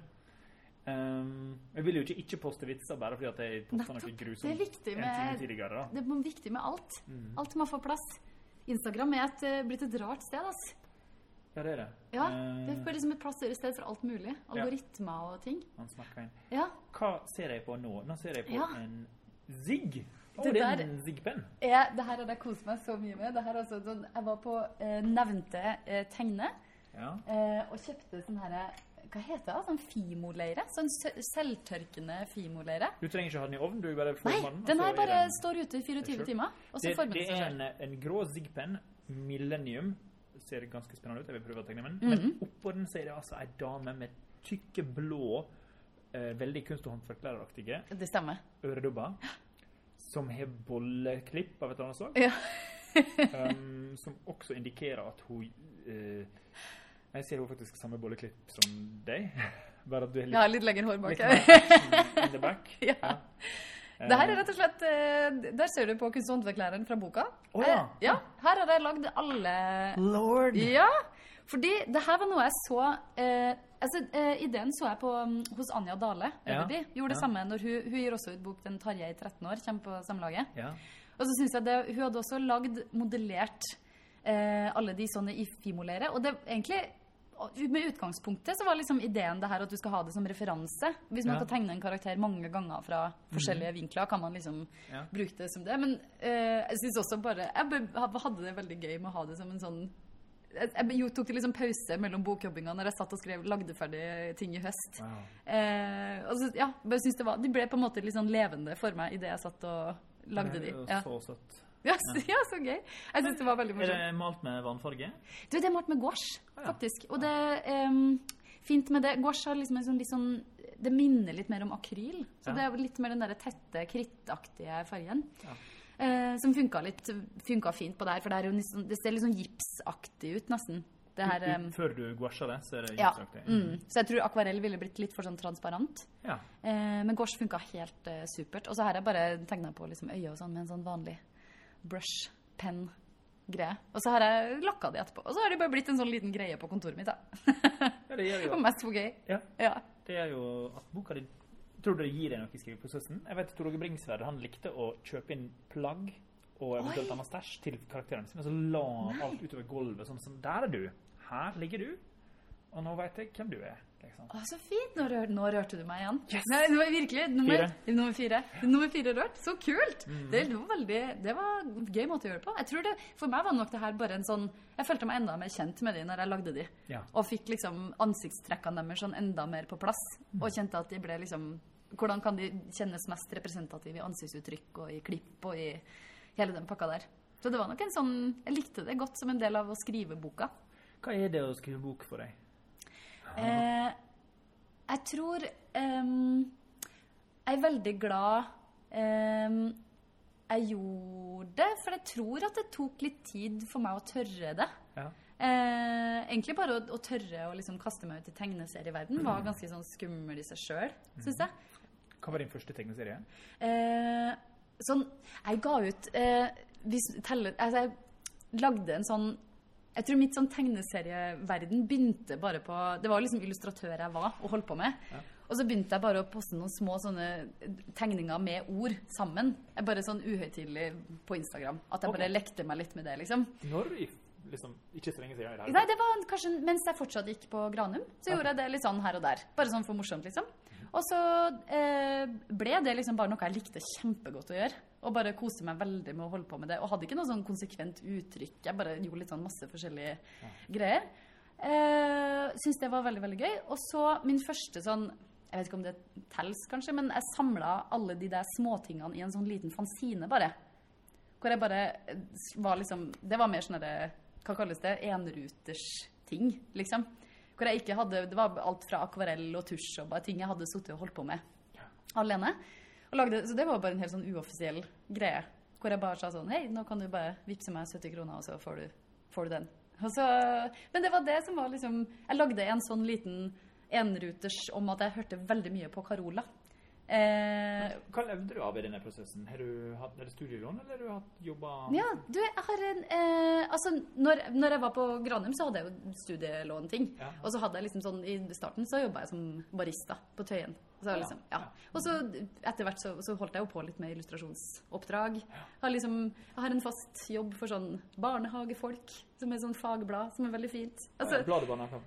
Um, jeg vil jo ikke ikke poste vitser bare fordi at jeg posta noe grusomt Det er viktig en time med, tidligere. da. det er viktig med alt. Mm. Alt må få plass. Instagram er et, eh, blitt et rart sted, altså. Ja, det er det. Ja, Eh, Det er liksom et plass i sted for alt mulig. Algoritmer og ting. Man snakker inn. Ja. Hva ser jeg på nå? Nå ser jeg på Ja. en Zigg. Det det er der-. Jeg, det her hadde jeg kost meg så mye med. Det her er altså, sånn, jeg var på eh, nevnte eh, tegne Ja. eh, og kjøpte sånn herre Hva heter det? Sånn Fimo-leire? Sånn selvtørkende Fimo-leire. Du trenger ikke ha den i ovnen, du bare Nei, den. den her er bare den- står ute i 24 timer, og så Det, former det den seg er en, en grå Zigpen Millennium. Ser ganske spennende ut. Jeg vil prøve å tegne den. Mhm. Men oppå den er det altså ei dame med tykke, blå, eh, veldig kunst- og håndverklæreraktige Det øredobber. Som har bolleklipp av et eller annet slag. Ja. um, som også indikerer at hun uh, Jeg ser hun faktisk samme bolleklipp som deg. Bare at du har litt, har litt lengre hår bak litt mer back. Ja. Det her er rett og slett eh, Der ser du på kunst- og håndverklæreren fra boka. Oh, ja. Eh, ja. Her har jeg lagd alle Lord! Ja! Fordi det her var noe jeg så eh, altså, eh, Ideen så jeg på mm, hos Anja Dale. Ja. De. Gjorde det Ja. samme når hun, hun gir også ut bok Den Tarjei i 13 år. Kommer på samlaget. Ja. Og så synes jeg det, Hun hadde også lagd, modellert eh, alle de sånne i Fimo-leire. Og det egentlig med utgangspunktet så var liksom ideen det her at du skal ha det som referanse. Hvis man Ja. kan tegne en karakter mange ganger fra forskjellige vinkler, kan man liksom Ja. bruke det som det. Men uh, jeg synes også bare Jeg hadde det veldig gøy med å ha det som en sånn jeg, jeg jo tok liksom pause mellom bokjobbinga når jeg satt og skrev, lagde ferdig ting i høst. Wow. Eh, og så, ja, bare synes det var, De ble på en måte litt sånn levende for meg idet jeg satt og lagde Det de. er jo Ja. Så søtt. Ja, så, ja, så gøy. Jeg synes det var veldig Er det malt med vannfarge? Du, det er malt med gouache, faktisk. Og det um, fint med det Gouache har liksom en sånn, litt sånn Det minner litt mer om akryl. Så det er litt mer den der tette, krittaktige fargen. Ja. Eh, som funka litt Funka fint på det her, for det, er jo sånn, det ser litt sånn gipsaktig ut, nesten. Det her, Ut- um, ut- Før du gouacher det, så er det ja. gipsaktig. Mm. Så jeg tror akvarell ville blitt litt for sånn transparent. Ja. Eh, men gouache funka helt eh, supert. Og så har jeg bare tegna på liksom øyet og sånn med en sånn vanlig brush, penn, greie. Og så har jeg lakka det etterpå. Og så har det bare blitt en sånn liten greie på kontoret mitt. da. ja, det gjør Og jo mest for gøy. ja, Ja. det er jo at boka di Tror du det gir deg noe i skriveprosessen? Jeg vet Tor Åge Bringsværd han likte å kjøpe inn plagg og eventuelt Oi. annen stæsj til karakterene sine. Så la han alt utover gulvet. Sånn som Der er du. Her ligger du. Og nå veit jeg hvem du er. Liksom. Å, så fint! Nå, rør, nå rørte du meg igjen. Nei, det var virkelig nummer Fire. Mm. nummer fire. Nummer fire rørt. Så kult! Det, det var veldig Det var en gøy måte å gjøre det på. Jeg tror det, For meg var nok det her bare en sånn Jeg følte meg enda mer kjent med de når jeg lagde de. Ja. Og fikk liksom ansiktstrekkene deres sånn enda mer på plass. Mm. Og kjente at de ble liksom Hvordan kan de kjennes mest representative i ansiktsuttrykk og i klipp og i hele den pakka der. Så det var nok en sånn Jeg likte det godt som en del av å skrive boka. Hva er det å skrive bok for deg? Eh, jeg tror ehm, Jeg er veldig glad ehm, jeg gjorde det, for jeg tror at det tok litt tid for meg å tørre det. Ja. Eh, egentlig bare å, å tørre å liksom kaste meg ut i tegneserieverden var ganske sånn skummel i seg sjøl, syns jeg. Hva var din første tegneserie? Eh, sånn Jeg ga ut eh, hvis, teller, altså, Jeg lagde en sånn Jeg tror mitt sånn tegneserieverden begynte bare på Det var liksom illustratør jeg var og holdt på med. Ja. Og så begynte jeg bare å poste noen små sånne tegninger med ord sammen. Jeg bare sånn uhøytidelig på Instagram. At jeg bare lekte meg litt med det, liksom. Når? Liksom, ikke så lenge siden? Nei, det var kanskje mens jeg fortsatt gikk på Granum. Så gjorde jeg det litt sånn her og der. Bare sånn for morsomt, liksom. Og så eh, ble det liksom bare noe jeg likte kjempegodt å gjøre. Og bare koste meg veldig med å holde på med det. Og hadde ikke noe sånn konsekvent uttrykk. Jeg bare gjorde litt sånn masse forskjellige greier. Eh, Syns det var veldig, veldig gøy. Og så min første sånn Jeg vet ikke om det tels, kanskje, men jeg samla alle de der småtingene i en sånn liten fanzine, bare. Hvor jeg bare eh, var liksom Det var mer sånn derre Hva kalles det? Enruters-ting, liksom. Hvor jeg ikke hadde Det var alt fra akvarell og tusj og bare ting jeg hadde sittet og holdt på med alene. Lagde, så det var bare en helt sånn uoffisiell greie. Hvor jeg bare sa sånn Hei, nå kan du bare vippse meg 70 kroner, og så får du, får du den. Så, men det var det som var liksom Jeg lagde en sånn liten enruters om at jeg hørte veldig mye på Carola. Eh, Hva levde du av i denne prosessen? Har du hatt er det studielån, eller har du hatt jobba Ja, du, jeg har en eh, Altså, når, når jeg var på Granum, så hadde jeg jo studielånting. Ja. Og så hadde jeg liksom sånn I starten så jobba jeg som barista på Tøyen. Så liksom, ja. Og så etter hvert så, så holdt jeg jo på litt med illustrasjonsoppdrag. Har liksom Jeg har en fast jobb for sånn barnehagefolk, som er sånn fagblad, som er veldig fint. Altså,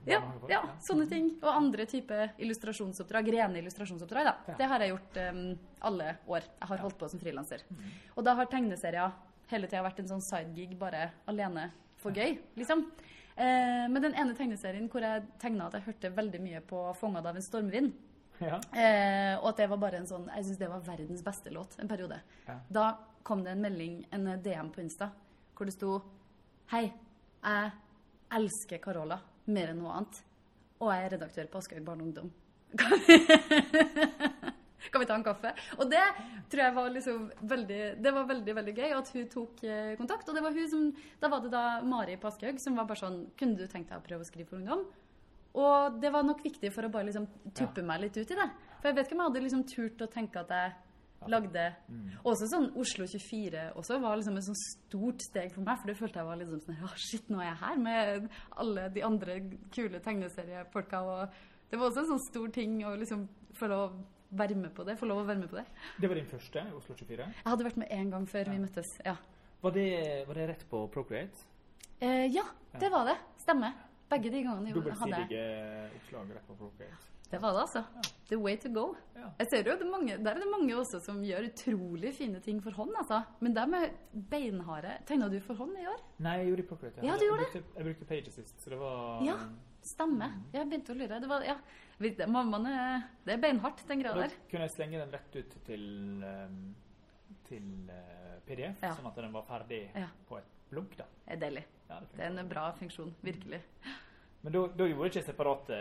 ja, ja, sånne ting. Og andre typer illustrasjonsoppdrag. Rene illustrasjonsoppdrag, da. Det har jeg gjort um, alle år. Jeg har holdt på som frilanser. Mhm. Og da har tegneserier hele tida vært en sånn sidegig bare alene for gøy, liksom. Eh, men den ene tegneserien hvor jeg tegna at jeg hørte veldig mye på 'Fångad av en stormvind'. Ja. Eh, og at det var bare en sånn Jeg syns det var verdens beste låt en periode. Ja. Da kom det en melding, en DM på Insta, hvor det sto Hei, jeg elsker Carola mer enn noe annet. Og jeg er redaktør på Aschehoug barne og ungdom. Kan vi, kan vi ta en kaffe? Og det tror jeg var liksom veldig Det var veldig, veldig gøy at hun tok eh, kontakt. Og det var hun som Da var det da Mari på Aschehoug som var bare sånn Kunne du tenkt deg å prøve å skrive for ungdom? Og det var nok viktig for å bare liksom tuppe meg litt ut i det. For jeg vet ikke om jeg hadde liksom turt å tenke at jeg lagde Også sånn Oslo 24 også var liksom et sånn stort steg for meg, for det følte jeg var liksom sånn Ja, shit, nå er jeg her med alle de andre kule tegneseriefolka, og det var også en sånn stor ting å liksom få lov å være med på det. Få lov å være med på det. Det var din første i Oslo 24? Jeg hadde vært med én gang før vi møttes. Ja. Var det, var det rett på Procreate? Eh, ja, det var det. Stemmer. Begge de gangene gjorde- hadde jeg. Oppslag rett på Procreate. Det var det, altså. The way to go. Ja. Jeg ser jo, det mange, Der er det mange også som gjør utrolig fine ting for hånd, altså. Men det er beinharde. Tegna du for hånd i år? Nei, jeg gjorde det i Procreate. Ja, du gjorde jeg brukte, jeg brukte Pages sist, så det var Ja. Stemmer. Jeg begynte å lure. Det var, ja. Mammaen er Det er beinhardt, den greia Da der. kunne jeg slenge den rett ut til, um, til uh, PDF, Ja. sånn at den var ferdig på et blunk. da. Det er deilig. Ja, det Det er en bra funksjon. Virkelig. Men da, da gjorde jeg ikke separate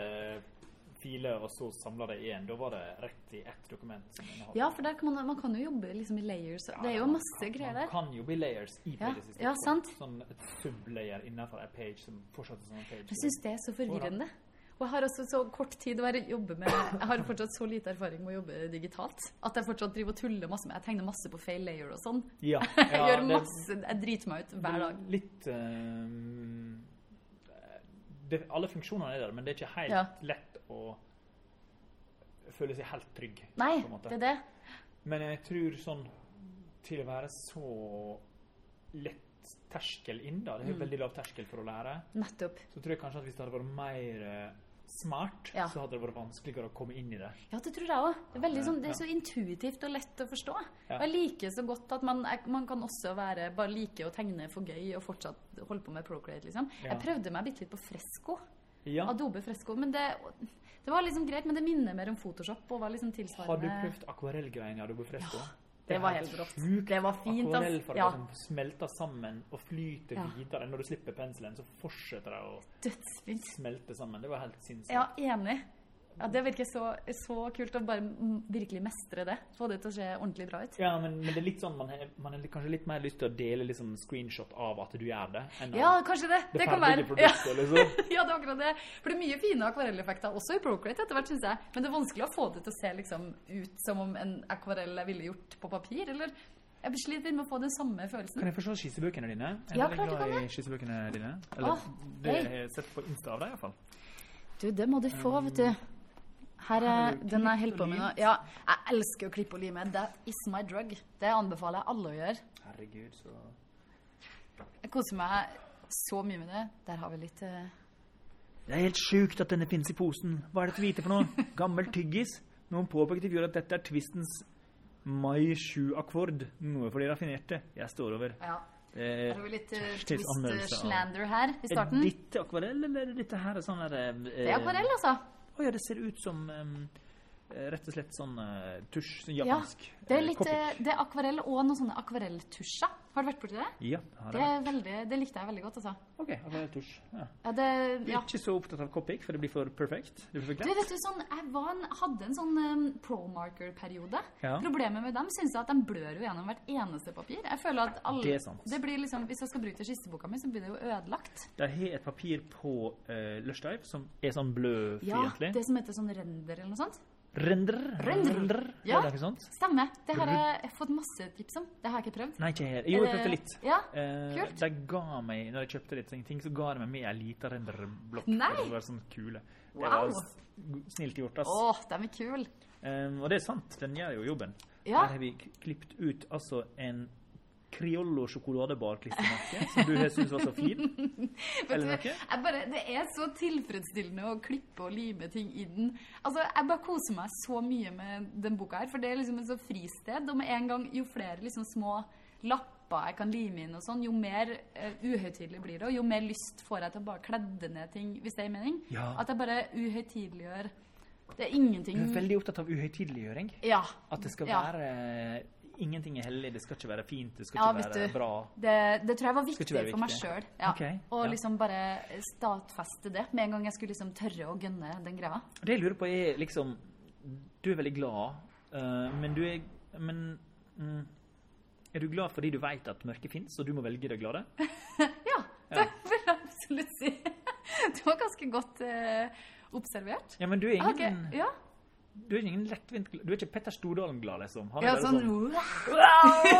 filer og så samla det i én. Da var det rett i ett dokument. som Ja, for der kan man, man kan jo jobbe liksom i layers. Ja, Det er jo masse kan- greier Man kan jobbe i layers i Ja, ja, sant. Sånn et sublayer innenfor en page som fortsatt er sånn en page. Jeg syns det er så forvirrende. Og jeg har også så kort tid å jobbe med Jeg har fortsatt så lite erfaring med å jobbe digitalt at jeg fortsatt driver og tuller masse med Jeg tegner masse på feil layer og sånn. Ja, Jeg gjør masse Jeg driter meg ut hver dag. Litt uh, det, Alle funksjonene er der, men det er ikke helt Ja. lett å føle seg helt trygg. Nei, det er det. Men jeg tror sånn Til å være så lett terskel inn, da Det er Mm. veldig lav terskel for å lære. Nettopp. Så tror jeg kanskje at hvis det hadde vært mer eh, smart, Ja. så hadde det vært vanskeligere å komme inn i det. Ja, det tror jeg òg. Det, sånn, det er så intuitivt og lett å forstå. Ja. Og jeg liker så godt at man, jeg, man kan også være bare like å tegne for gøy og fortsatt holde på med Procreate, liksom. Ja. Jeg prøvde meg bitte litt på Fresco. Ja. Adobe Fresco. Men det, det var liksom greit, men det minner mer om Photoshop og var liksom tilsvarende... Har du prøvd akvarellgreiene i Adobe Fresco? Det det var helt rått. Det var fint. Akvarellfarger Ja. som smelter sammen og flyter Ja. videre. Når du slipper penselen, så fortsetter det å Dødsfint. smelte sammen. Det var helt sinnssykt. Ja, enig. Ja, Det virker så, så kult å bare virkelig mestre det. Få det til å se ordentlig bra ut. Ja, men, men det er litt sånn man har, man har kanskje litt mer lyst til å dele liksom screenshot av at du gjør det, enn Ja, kanskje det. det Det kan være. Ja. liksom. ja, det er akkurat det. For det er mye fine akvarelleffekter også i Procreate etter hvert, syns jeg. Men det er vanskelig å få det til å se liksom ut som om en akvarell jeg ville gjort på papir. Eller jeg sliter med å få den samme følelsen. Kan jeg forstå se skissebøkene dine? Er Ja, klart du kan i skissebøkene dine. Eller Åh, det hei. har jeg sett på Insta av deg, iallfall. Du, det må du få, vet du. Her er er den jeg holder på med nå. Ja, jeg elsker å klippe og lime. That is my drug. Det anbefaler jeg alle å gjøre. Herregud, så Jeg koser meg så mye med det. Der har vi litt uh... Det er helt sjukt at denne finnes i posen. Hva er dette hvite for noe? Gammel tyggis? Noen påpekte i fjor at dette er Twistens Mai 7-akkord. Noe for de raffinerte. Jeg står over. Ja. Eh, har vi litt uh, twist-slander her i er starten. dette akvarell, eller er dette her sånn der eh, Det er akvarell, altså. Å ja, det ser ut som eh, rett og slett sånn uh, tusj. Sånn Ja, japansk. Det er eh, litt eh, Det er akvarell og noen sånne akvarelltusjer. Har du vært borti det? Ja, det har Det, jeg. er veldig, det likte jeg veldig godt, altså. OK, akvarelltusj. Ja. Ja, det, ja. ikke så opptatt av Copic, for det blir for perfekt. Det blir for Du vet du, sånn, Jeg var en, hadde en sånn um, pro-marker-periode. Ja. Problemet med dem synes jeg at de blør jo gjennom hvert eneste papir. Jeg føler at alle, Det er sant. det blir liksom, Hvis jeg skal bruke til skisseboka mi, så blir det jo ødelagt. De har et papir på uh, Lushdive som er sånn Ja. Det som heter sånn render eller noe sånt. Render. Render. Ja. Er det? Stemmer. Det har jeg fått masse tips om. Det har jeg ikke prøvd. Nei, ikke her. Jo, jeg prøvde litt. Ja, Eh, kult. de ga meg, når jeg kjøpte litt ting, så ga de meg med en liten renderblokk. Nei! Det var sånn kule. Det Wow. var snilt gjort, ass. Åh, de er kule. Um, og det er sant, den gjør jo jobben. Ja. Her har vi klippet ut altså en Criollo sjokoladebar-klistremerke som du syns var så fin. Eller noe? bare, det er så tilfredsstillende å klippe og lime ting i den. Altså, Jeg bare koser meg så mye med den boka her, for det er liksom et så fristed. Og med en gang, jo flere liksom små lapper jeg kan lime inn og sånn, jo mer uh, uhøytidelig blir det, og jo mer lyst får jeg til å bare kledde ned ting, hvis det er mening. Ja. At jeg bare uhøytideliggjør Det er ingenting Du er veldig opptatt av uhøytideliggjøring. Ja. At det skal Ja. Ingenting er hellig, det skal ikke være fint, det skal Ja, ikke være du. bra. Det, det tror jeg var viktig, viktig for meg sjøl. Ja. Okay, Og ja. liksom bare stadfeste det med en gang jeg skulle liksom tørre å gønne den greia. Det jeg lurer på er liksom Du er veldig glad, uh, men du er Men mm, er du glad fordi du vet at mørket fins, og du må velge det glade? Ja, det vil jeg absolutt si. Det var ganske godt eh, observert. Ja, men du er ingen okay, ja. Du er ingen lettvint Du er ikke Petter Stordalen-glad, liksom. Han ja, sånn «Wow!»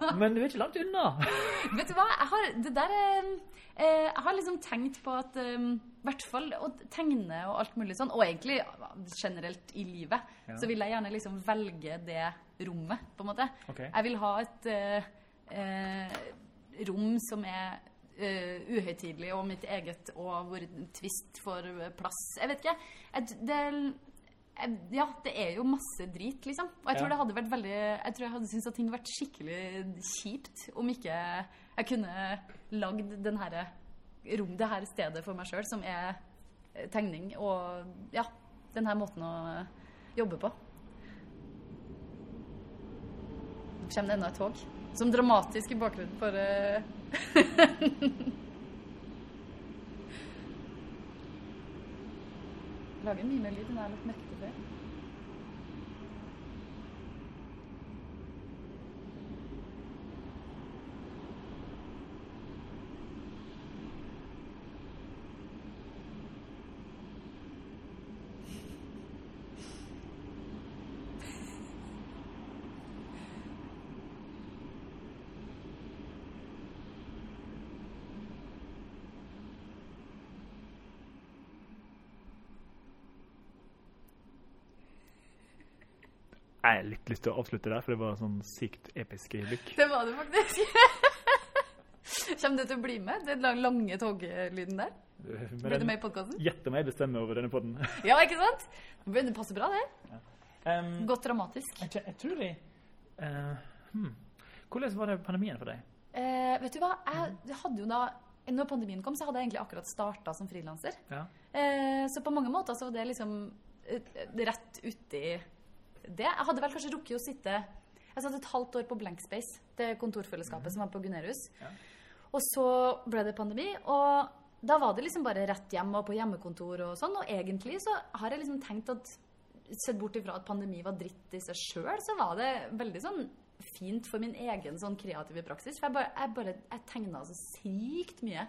Men du er ikke langt unna. Vet du hva, jeg har, det der er, eh, Jeg har liksom tenkt på at eh, I hvert fall å tegne og alt mulig sånn, og egentlig generelt i livet, Ja. så vil jeg gjerne liksom velge det rommet, på en måte. Okay. Jeg vil ha et eh, eh, rom som er uh, uhøytidelig og mitt eget, og hvor tvist twist får plass. Jeg vet ikke. Jeg, det, ja, det er jo masse drit, liksom. Og jeg tror Ja. det hadde vært veldig Jeg tror jeg hadde syntes at ting hadde vært skikkelig kjipt om ikke jeg kunne lagd den herre rom, det her stedet for meg sjøl, som er eh, tegning og ja, den her måten å jobbe på. Nå kommer det enda et tog. Som dramatisk i bakgrunnen for Lager mye mer lyd enn jeg har lagt merke til før. Lyst til å avslutte der, for det var sånn sykt episk øyeblikk. Det var det faktisk. Kommer du til å bli med? Den lange toglyden der? Blir du med i podkasten? Gjette om jeg bestemmer over denne podden. Ja, ikke sant? Det passer bra, det. Um, Godt dramatisk. jeg, jeg tror jeg uh, hmm. Hvordan var det pandemien for deg? Uh, vet du hva? Jeg hadde jo da når pandemien kom, så hadde jeg egentlig akkurat starta som frilanser. Ja. Eh, så på mange måter så var det liksom eh, rett uti det. Jeg hadde vel kanskje rukket å sitte Jeg satt et halvt år på Blank Space, det kontorfellesskapet som var på Gunerius. Ja. Og så ble det pandemi, og da var det liksom bare rett hjem og på hjemmekontor og sånn. Og egentlig så har jeg liksom tenkt at Sett bort ifra at pandemi var dritt i seg sjøl, så var det veldig sånn fint for min egen sånn kreative praksis. For jeg bare, jeg bare jeg tegna så sykt mye.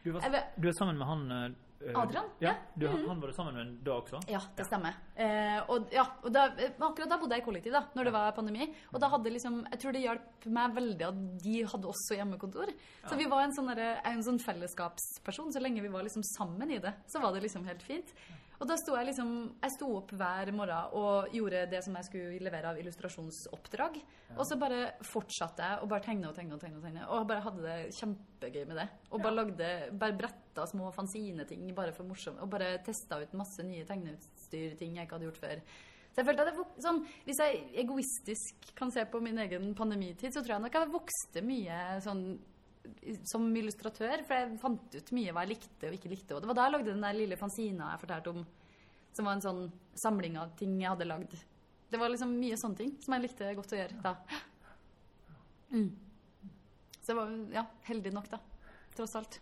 Du, var, Jeg du er sammen med han eh, Adrian, Ja. ja. Du, mm. Han var du sammen med da også? Ja, det stemmer. Eh, og ja, og da, eh, akkurat da bodde jeg i kollektiv, da, når det var pandemi. Og da hadde liksom, jeg tror det hjalp meg veldig at de hadde også hjemmekontor. Så vi var en sånn, en sånn fellesskapsperson. Så lenge vi var liksom sammen i det, så var det liksom helt fint. Og da sto jeg liksom Jeg sto opp hver morgen og gjorde det som jeg skulle levere av illustrasjonsoppdrag. Og så bare fortsatte jeg å bare tegne og tegne og tegne. Og tegne Og bare hadde det kjempegøy med det. Og bare lagde Bare bretta små fanzine-ting bare for morsomt. Og bare testa ut masse nye tegneutstyrting jeg ikke hadde gjort før. Så jeg følte at jeg, sånn, Hvis jeg egoistisk kan se på min egen pandemitid, så tror jeg nok jeg vokste mye sånn som illustratør, for jeg fant ut mye hva jeg likte og ikke likte. Og det var da jeg lagde den der lille fanzina jeg fortalte om, som var en sånn samling av ting jeg hadde lagd. Det var liksom mye sånne ting som jeg likte godt å gjøre da. Mm. Så jeg var ja, heldig nok, da. Tross alt.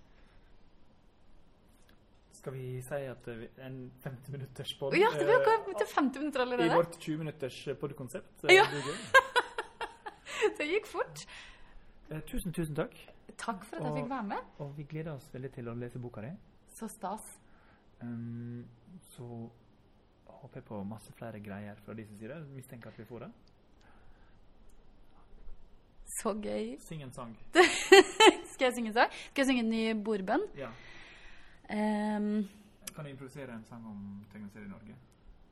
Skal vi si at en 50 minutters pod? Ja, det var eh, kommet til 50 minutter I vårt 20 minutters podkonsept. Ja. Det blir gikk fort. Eh, Tusen, tusen takk. Takk for at jeg Og- fikk være med. Og vi gleder oss veldig til å lese boka di. Så stas. Um, så håper jeg på masse flere greier fra din side. Mistenker at vi får det. Så gøy. Syng en sang. Skal jeg synge en sang? Skal jeg synge en ny bordbønn? Ja. Um, Kan du improvisere en sang om tegneserie i Norge?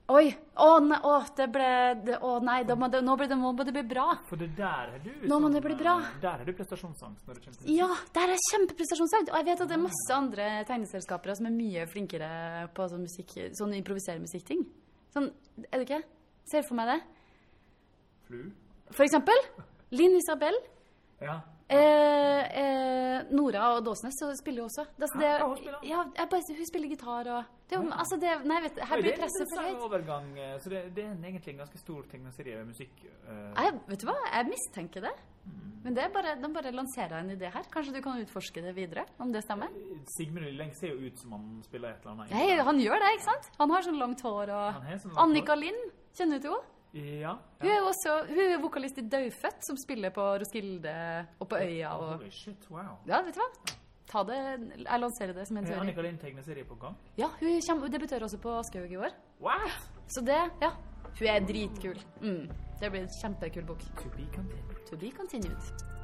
Oi! Å nei, å, det ble Å nei, da må det, nå ble det, må det bli bra. For det der er du Nå må det bli bra. eh, Der er du prestasjonsangst når du til Ja, der er kjempeprestasjonsangst. Og jeg vet at det er masse andre tegneselskapere som er mye flinkere på sånn musikk, sånn improvisere musikkting. Sånn, er det ikke? Ser for meg det. Flu. For eksempel Linn Isabel. Ja. Eh, eh, Nora og Dåsnes spiller jo også. Det, altså, det, Ja, hun spiller. ja, bare, hun spiller gitar og det, jo- altså det, Nei, vet her blir det presset for høyt. overgang. eh, Så det, det er egentlig en ganske stor ting tegneserie med musikk. Uh. Jeg, vet du hva, jeg mistenker det. Men det er bare, de bare lanserer en idé her. Kanskje du kan utforske det videre, om det stemmer? Sigmund Lilleng ser jo ut som han spiller et eller annet. Nei, han gjør det, ikke sant? Han har sånn langt hår og sånn langt Annika Lind, kjenner du til henne? Ja. Hun er også hun er vokalist i Daufødt, som spiller på Roskilde og på Øya og Holy shit, wow. Ja, vet du hva? Ta det, Jeg lanserer det som en Er teori. Annika Lind tegneserie på gang? Ja, hun, kommer, debuterer også på Aschehoug i år. What? Så det, ja. Hun er dritkul. Mm. Det blir en kjempekul bok. To be continued. To be continued.